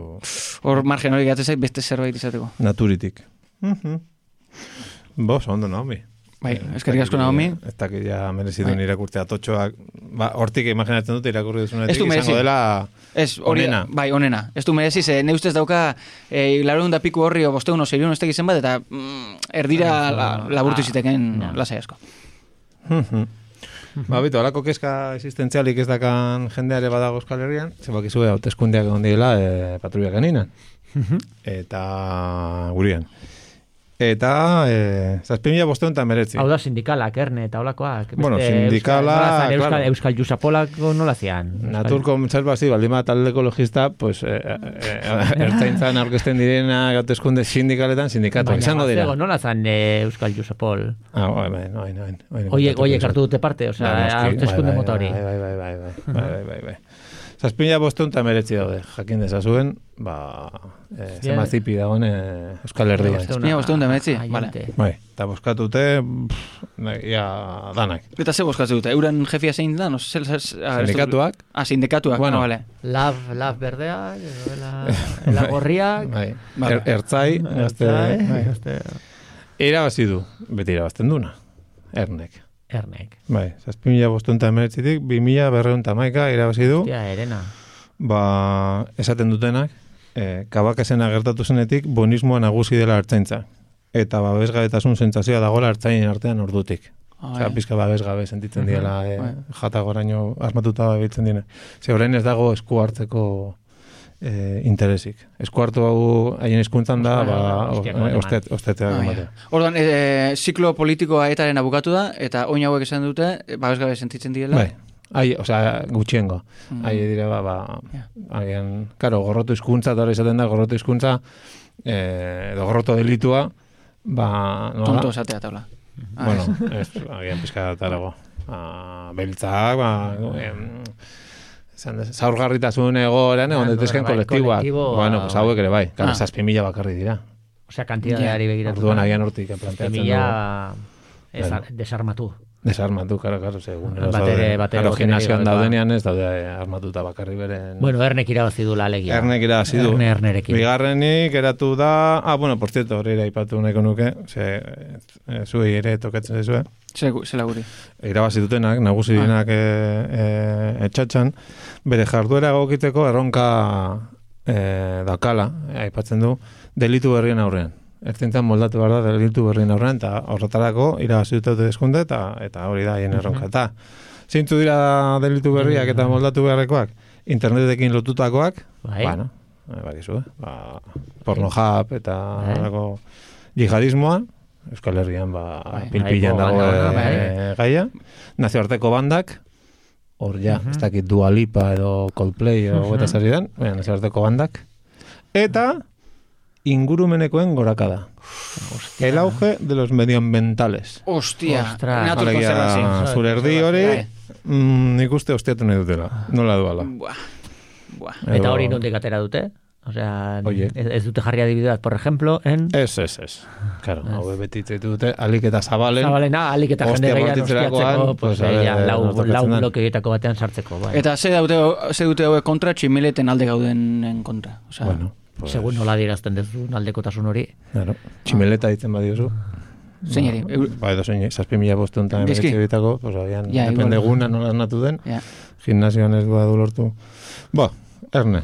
Hor margen hori gatzen zait beste zerbait izateko. naturitik. Mhm. Bos, ondo Naomi. Bai, eskerrik asko Naomi. Ez dakit ja merezi duen irakurtzea totxoak. Ba, hortik imaginatzen dut irakurri duzunetik izango dela... Ez, hori, Onena. bai, onena. Ez du merezi, ze ne ustez dauka e, laurehun da piku horri o bosteun o zeireun ez izen bat, eta mm, erdira la, laburtu ziteken ja. lasai asko. Ba, bitu, alako kezka existentzialik ez dakan jendeare badago Euskal Herrian, ze bakizue hauteskundeak egon direla e, patruliak aninan. Eta gurian. Eta, e, zazpi mila bosteun eta meretzi. Hau da sindikalak, erne eta holakoak. Bueno, sindikala... Euskal, Euskal, claro. Euskal Jusapolako nola zian. Natur konservazi, baldima talde ekologista, pues, e, e, ertzaintzan aurkezten direna gatezkunde sindikaletan sindikatuak izango dira. Baina, nola zan e, Euskal Jusapol? Ah, oain, oain, oain. Bai, oiek hartu dute parte, osea, aurkezkunde bai, bai, mota hori. Bai, bai, bai, bai, bai, bai, bai, bai. Zazpila bosteun eta meretzi daude, jakin dezazuen, ba, eh, zema zipi dagoen eh, Euskal Herrian. Mila bostehun eta hemeretzi, vale. jente. Bai, eta boskatute, ia, danak. Eta ze boskatzen dute, euren jefia zein da? No, zel, zel, ah, Sindikatuak, Ah, sindikatuak, Bueno. bueno. vale. Lav, lav berdea, la, la gorriak, bai, Vale. er, ertzai, gazte, Bai, bai. gazte- irabazi du, beti irabazten duna, ernek. Ernek. Bai, zazpimila bosteun eta meretzitik, bimila berreun eta maika irabazi du, Hostia, erena. ba, esaten dutenak, e, kabakasena gertatu zenetik, bonismoa nagusi dela hartzaintza. Eta babesgabetasun sentsazioa dagoela hartzainen artean ordutik. Ah, Osea, bai. pizka babesgabe sentitzen diela e, Bai. jata goraino asmatuta babiltzen dira. Ze orain ez dago esku hartzeko e, interesik. Esku hartu hau haien hizkuntzan da, ba, hostiak o- ematen. ostet, osteteak Ah, ematea. ja. Orduan, e, ziklo politikoa etaren abukatu da, eta oin hauek esan dute, e, babesgabe sentitzen direla. Bai. Ai, osea, gutxiengo. Mm. Ai dira ba, ba Ja. agian, karo, gorrotu hizkuntza eta hori izaten da, gorrotu hizkuntza eh, edo gorroto delitua, ba, nola? Tonto esatea taula. Ah, Bueno, ez, agian pizka datarago. Ba, beltzak, ba, em, dez, zaurgarritasun egoeran egon Ah, daitezken bai, kolektiboak. kolektibo, bueno, pues hauek ere bai. Claro, Ah. zazpi mila bakarri dira. Osea, kantidadeari begiratu. Orduan agian hortik planteatzen du. Mila ez, Bueno. desarmatu. Desarmatu, karo, karo, segun. Batere- batere Karo, gimnasioan daudenean ez daude eh, armatuta bakarri beren... Bueno, ernek irabazi du la alegia. Ernek irabazi du. Erne ernerekin. Bigarrenik eratu da... Ah, bueno, por cierto, hori ere aipatu nahiko nuke, ze, e, zuei ere tokatzen zaizue. Ze- Zela guri. Irabazi dutenak, nagusi Ah. dinak e, e, etxatxan, bere jarduera egokitzeko erronka e, dakala, e, aipatzen du, delitu berrien aurrean. Ertzintzen moldatu behar da delitu berrien aurrean, eta horretarako irabazi dute deskunde, eta, eta hori da haien erronka. Eta, zeintzu dira delitu berriak eta moldatu beharrekoak? Internetekin lotutakoak, Bai. bueno, eh, bakizu, eh? ba, pornohub eta Bai. horrelako jihadismoa, Euskal Herrian ba, Bai. pilpilan Bai, dago banda, eh, bai. gaia. Nazioarteko bandak, hor ja, ez dakit Dua Lipa edo Coldplay edo uh zari den, baina nazioarteko bandak. Eta ingurumenekoen gorakada. El auge de los medioambientales. Ostia, Ostras. natur Alegia, zure erdi hori, mm, nik uste ostiatu nahi dutela. Nola duala. Buah. Buah. Eta hori nondik atera dute? Osea, Oie. ez, ez dute jarri adibide bat, por ejemplo, en Ez, ez, ez. Claro, hau beti ditu dute, alik eta zabalen. Zabalena, alik eta jende Ostia gehiago bortitzerakoan, ostiatzeko, pues, pues, eh, ja, lau, lau blokeetako batean sartzeko, bai. Eta ze dute, ze dute hauek kontra, tximileten alde gaudenen kontra. Osea, Bueno, pues, Segun nola dirazten dezun aldekotasun hori. Claro, tximeleta ditzen badiozu. zeinari. eu- Ba, edo zein, zazpi mila bostun eta emeretzi bitako, pues, agian, Ja, depende eguna nola esnatu den, Ja. gimnasioan ez du lortu. Ba, erne,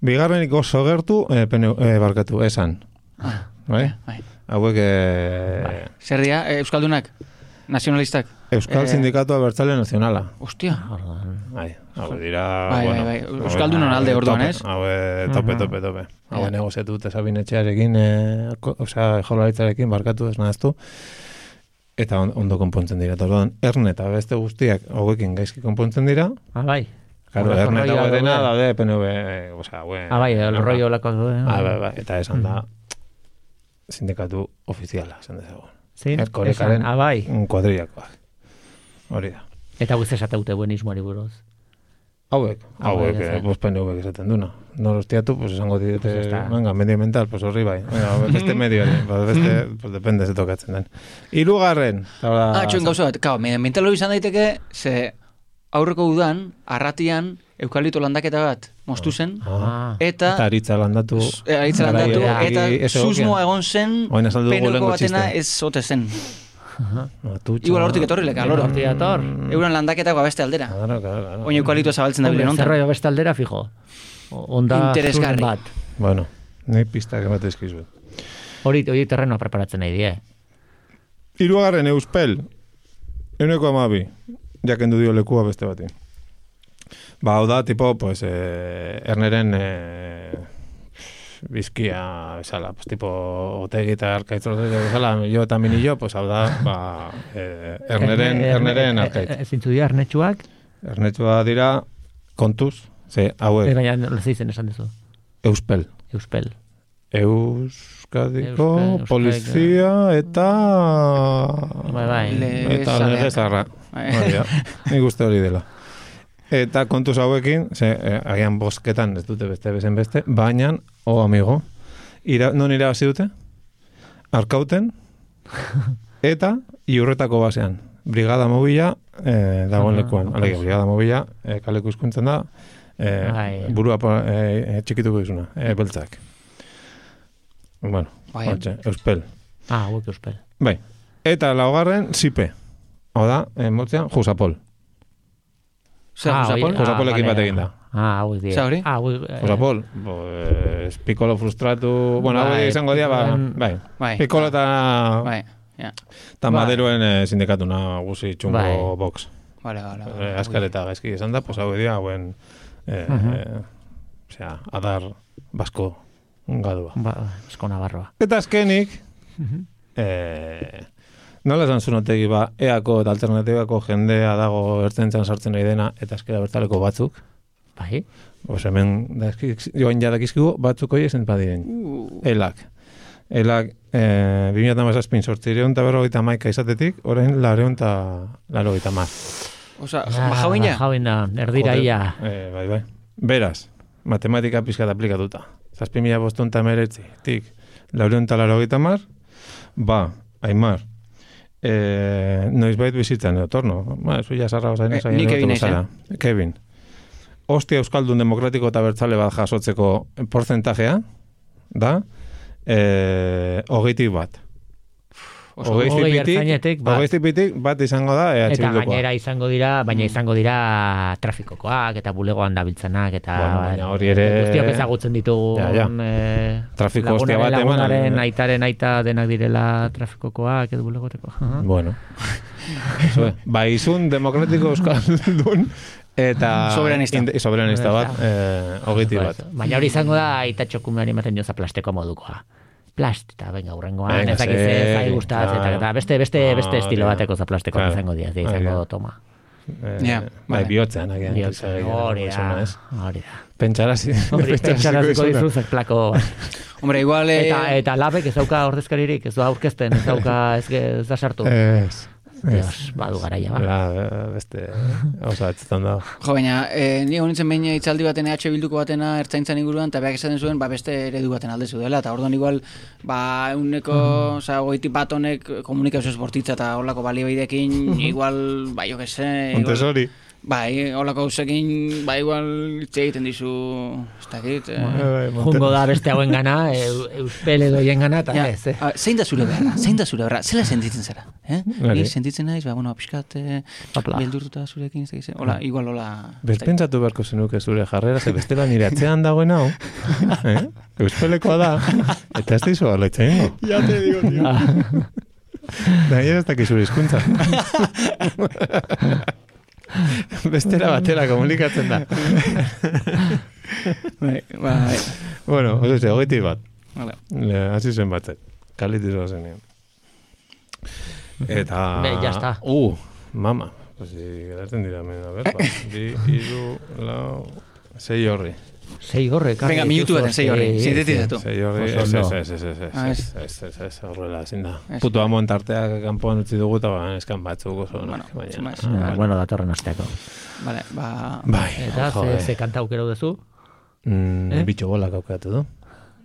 bigarrenik oso gertu, eh, pene, eh, barkatu, esan. Ah, Bai? bai. Hauek, eh, Zer dira, eh, Euskaldunak? Nazionalistak? Euskal Eh, Sindikatu Abertzale Nazionala. Ostia. Bai, hau dira, Bai, bueno. bai, bai. Euskaldunon alde hau- orduan, tope, ez? Hau, eh, tope, tope, tope. Hau, Ja. negoziatu dute Sabin Etxearekin, eh, osea, jolaritzarekin barkatu ez nahaztu. Eta on- ondo konpontzen dira. Eta orduan, erne eta beste guztiak hauekin gaizki konpontzen dira. Ah, bai. Claro, erne eta daude. daude PNV, eh, osea, haue- Ah, bai, el rollo lako daude. Ah, bai, bai, eta esan da sindikatu ofiziala, esan dezagun. Zin? Erkorekaren Ah, bai. kuadrillakoak. Hori da. Eta guzti esateute buenismoari buruz. Hauek, Ah, hauek, eh, pues PNV esaten duna. Norostiatu, pues esango Pues dite, está. venga, medioambiental, pues horri bai. Venga, beste medio, pues beste, pues depende ze tokatzen den. Hirugarren, Ah, txuen gauza bat, kao, medioambiental hori izan daiteke, ze aurreko udan, arratian, eukalipto landaketa bat moztu zen, Ah, eta eta aritza landatu. Eh, Aritza landatu, Garai, eta susmoa egon zen, penoko batena ez ote zen. Atutxa. Igual hortik etorri leka, loro. Hortik dator. Euran landaketak beste aldera. Claro, claro, claro. Oin eukaliptoa zabaltzen da bile Hombre, nontan. Zerroio beste aldera, fijo. Onda Interesgarri. bat. Bueno, ni pistak emate izkizuet. Hori, hori terrenoa preparatzen nahi die. Hirugarren euspel, euneko amabi, jakendu dio lekua beste bati. Ba, hau da, tipo, pues, eh, erneren eh, bizkia, bezala, pues, tipo, otegi eta arkaitzortek bezala, jo eta mini jo, pues, hau da, ba, eh, erneren, erneren arkait. Zintzu dira, ernetxuak, Ernetsua dira, kontuz, ze, eh, hauek, baina lezitzen esan duzu. euspel. Euspel. Euskadiko Euskal- polizia eta... Bai, bai. Eta zaleak. lege zarra. Bai. Hori da. Nik uste hori dela. Eta kontuz hauekin, ze, eh, agian bosketan ez dute beste bezen beste, baina, o amigo, ira, non irabazi dute? Arkauten, eta iurretako basean. Brigada mobila eh, dagoen Ah, lekuan. Alegia, brigada mobila, eh, kaleko izkuntzen da, eh, burua eh, eh, txikituko izuna, eh, beltzak. Bueno, Bai. hortxe, euspel. Ah, hauek euspel. Bai. Eta laugarren, zipe. Hau da, eh, motzean, jusapol. Zer, Ah, Josapol? hori- Josapolekin vale. batekin da. Ah, hauek dira. Zer hori? Ah, hauek... eh, Jusapol, pues, pikolo frustratu... Bueno, hau Bai, izango dira, ba, en- bai. Bai. Pikolo eta... Bai, ja. Eta Bai. maderoen eh, sindikatuna guzi txungo Bai. box. Vale, vale. Eh, vale. Azkar eta gaizki esan da, pues hau dira, hauen... Eh, Mhm. eh, osea, adar basko gadua. Ba, esko nabarroa. Eta azkenik, eh, nola esan zunotegi ba, eako eta alternatibako jendea dago ertzentzan sartzen nahi dena, eta eskera bertaleko batzuk, Bai? Os hemen joan jadakizkigu batzuk hori esen badiren. Uh, Elak. Elak, eh, 2008 sortzireun eta berrogeita maika izatetik, orain lareun eta larogeita mar. Osa, Ah, bajauina? Bajauina, erdira ia. Eh, bai, bai. Beraz, matematika pizkat aplikatuta. Zazpi mila bostun eta meretzi, tik, lareun eta larogeita mar, ba, aimar, eh, noizbait bizitzen, etorno. Ba, zu ja zarra osain, Eh, osain, ni Kevin zara. Kevin. Ostia Euskaldun Demokratiko eta Bertzale bat jasotzeko porzentajea, da, eh, hogeitik bat. Oso, Hogei zipitik, ertzainetik bat. bat izango da EH Eta Bildukoa. gainera izango dira, baina izango dira trafikokoak eta bulegoan dabiltzanak eta Bueno, baina hori ere- guztiok ezagutzen ditugu Ja, ja. eh, Trafiko ostia bat eman, lagunaren aitaren aita denak direla trafikokoak edo bulegoteko. Bueno. Ba, izun demokratiko euskaldun eta Soberanista. inde- soberanista bat, eh, hogeiti bat. Baina hori izango da aita txokumean ematen joza plasteko modukoa. Plast, eta venga, urrengoan, ez dakiz ez, zai gustatzen, eta, eta beste, beste, Ah, beste estilo da. bateko za plasteko Claro. izango dira, izango da. toma. Eh, Ja, bai, vale. bihotzean, agian. Bihotza, Egia, Hori da, hori da. Pentsarazi. Pentsaraziko izuna. dizu zeklako. Hombre, igual... eh, Eta, eta labek ez dauka ordezkaririk, ez du aurkezten, ez dauka, ez, ez da sartu. Ez. Dios, badu garaia, ba. La, beste, oza, etzetan da. Jo, baina, eh, ni honintzen behin itzaldi baten EH Bilduko batena ertzaintzan inguruan, eta beak esaten zuen, ba, beste eredu baten alde dela, eta orduan igual, ba, uneko, oza, goiti bat honek komunikazio esportitza eta holako balibaidekin, igual, ba, jo que se, igual, Montessori. Bai, holako gauzekin, ba, igual, hitz egiten dizu, ez dakit, eh, Bai, Jungo da beste hauen gana, eu, euspel edo hien gana, eta Ja, ez, eh? a, zein da zure beharra, zein da zure beharra, zela sentitzen zara, eh? Bai. Ni sentitzen naiz, ba, bueno, pixkat, eh, Hopla. beldurtuta zurekin, ez dakit, hola, igual, hola, Bespentsatu beharko zenuke zure jarrera, ze bestela nire atzean dagoen hau, eh? Euspelekoa da, eta ez dizu gala itzaingo. Ja te digo, tío. Ah, Da, ez dakiz zure hizkuntza. Bestera batera komunikatzen da. Bai, bai. bueno, oso ze, hogeiti bat. Vale. Le, hasi zen batzet. Kalitiz zenean. Eta... Be, ya está. Uh, mama. Pues, geratzen dira, men, a ver, ba. Bi, iru, lau, sei horri. Sei gorre, karri. Venga, minutu baten, sei horri. Sintetizatu. Sei horri, Oso ez, ez, ez, ez, ez, Ah, ez, ez. ez, ez, ez, horrela, ezin da. Ez. Putu amon tarteak kanpoan utzi dugu, eta ba, eskan batzuk oso, Bueno, baina-. Ah, bueno, datorren asteako. Vale, ba... Bai, Eta ze, ze kanta aukero duzu? Mm, Eh? Bitxo bolak aukatu du.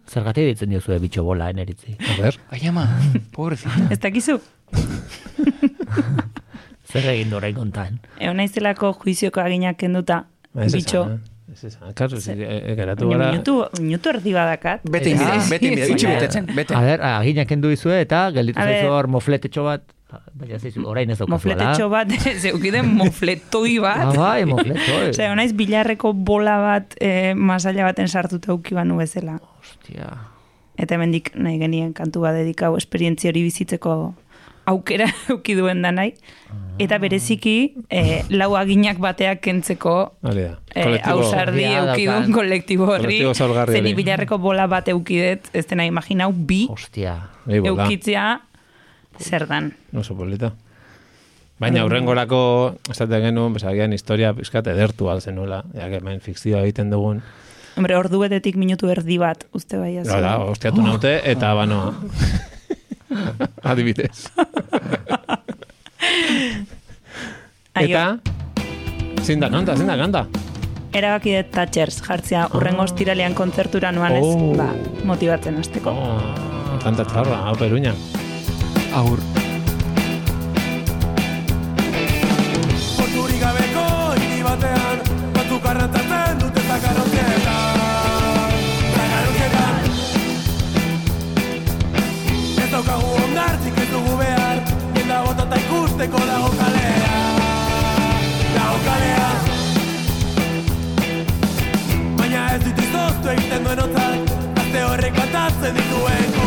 Zergatik ditzen diozu bitxo bola eneritzi. A ber. Ai ama, pobrecita. Ez dakizu? Zer egin dorain kontan? Egon naizelako juizioko aginak kenduta, bitxo. eh? Ez esan, kaso, Ze- e, e, geratu gara... minutu, minutu erdi badakat. Bete inbide, bete inbide, Baina- betetzen, bete. A ber, aginak kendu izue eta gelditu zaizu hor mofletetxo bat. Baina zaizu, orain ez daukazu Mofletetxo bat, zeukiden mofletoi bat. Ah, bai, mofleto. eh. Osea, naiz bilarreko bola bat e, masaila baten sartuta uki banu bezala. Hostia. Eta hemendik nahi genien kantu bat dedikau esperientzia hori bizitzeko aukera euki duen da nahi. Eta bereziki e, lau aginak bateak kentzeko da. e, Kolektibo- ausardi Ja, euki daukan. duen kolektibo horri. Zeni hori. bilarreko bola bat eukidet, ez dena imaginau bi Hostia. Eukitzea zer dan. Oso polita. Baina aurrengorako, esaten genuen, bezagian historia pizkat edertu alzenuela, ja, hemen fikzioa egiten dugun. Hombre, ordu betetik minutu erdi bat, uste bai ez. Hala, ostiatu naute, eta banoa. Adibidez. Eta, zinda kanta, zinda kanta. erabaki dut Thatchers jartzea urrengo ostiralean kontzertura noan ez, Oh. ba, motibatzen hasteko. Oh, kanta txarra, hau peruña. Agur. Daukagu ondartzik ez dugu behar. Jenda botata ikusteko dago kalea Dago kalea Baina ez dut izoztu egiten duen otzak Gazte horrek kantatzen dituen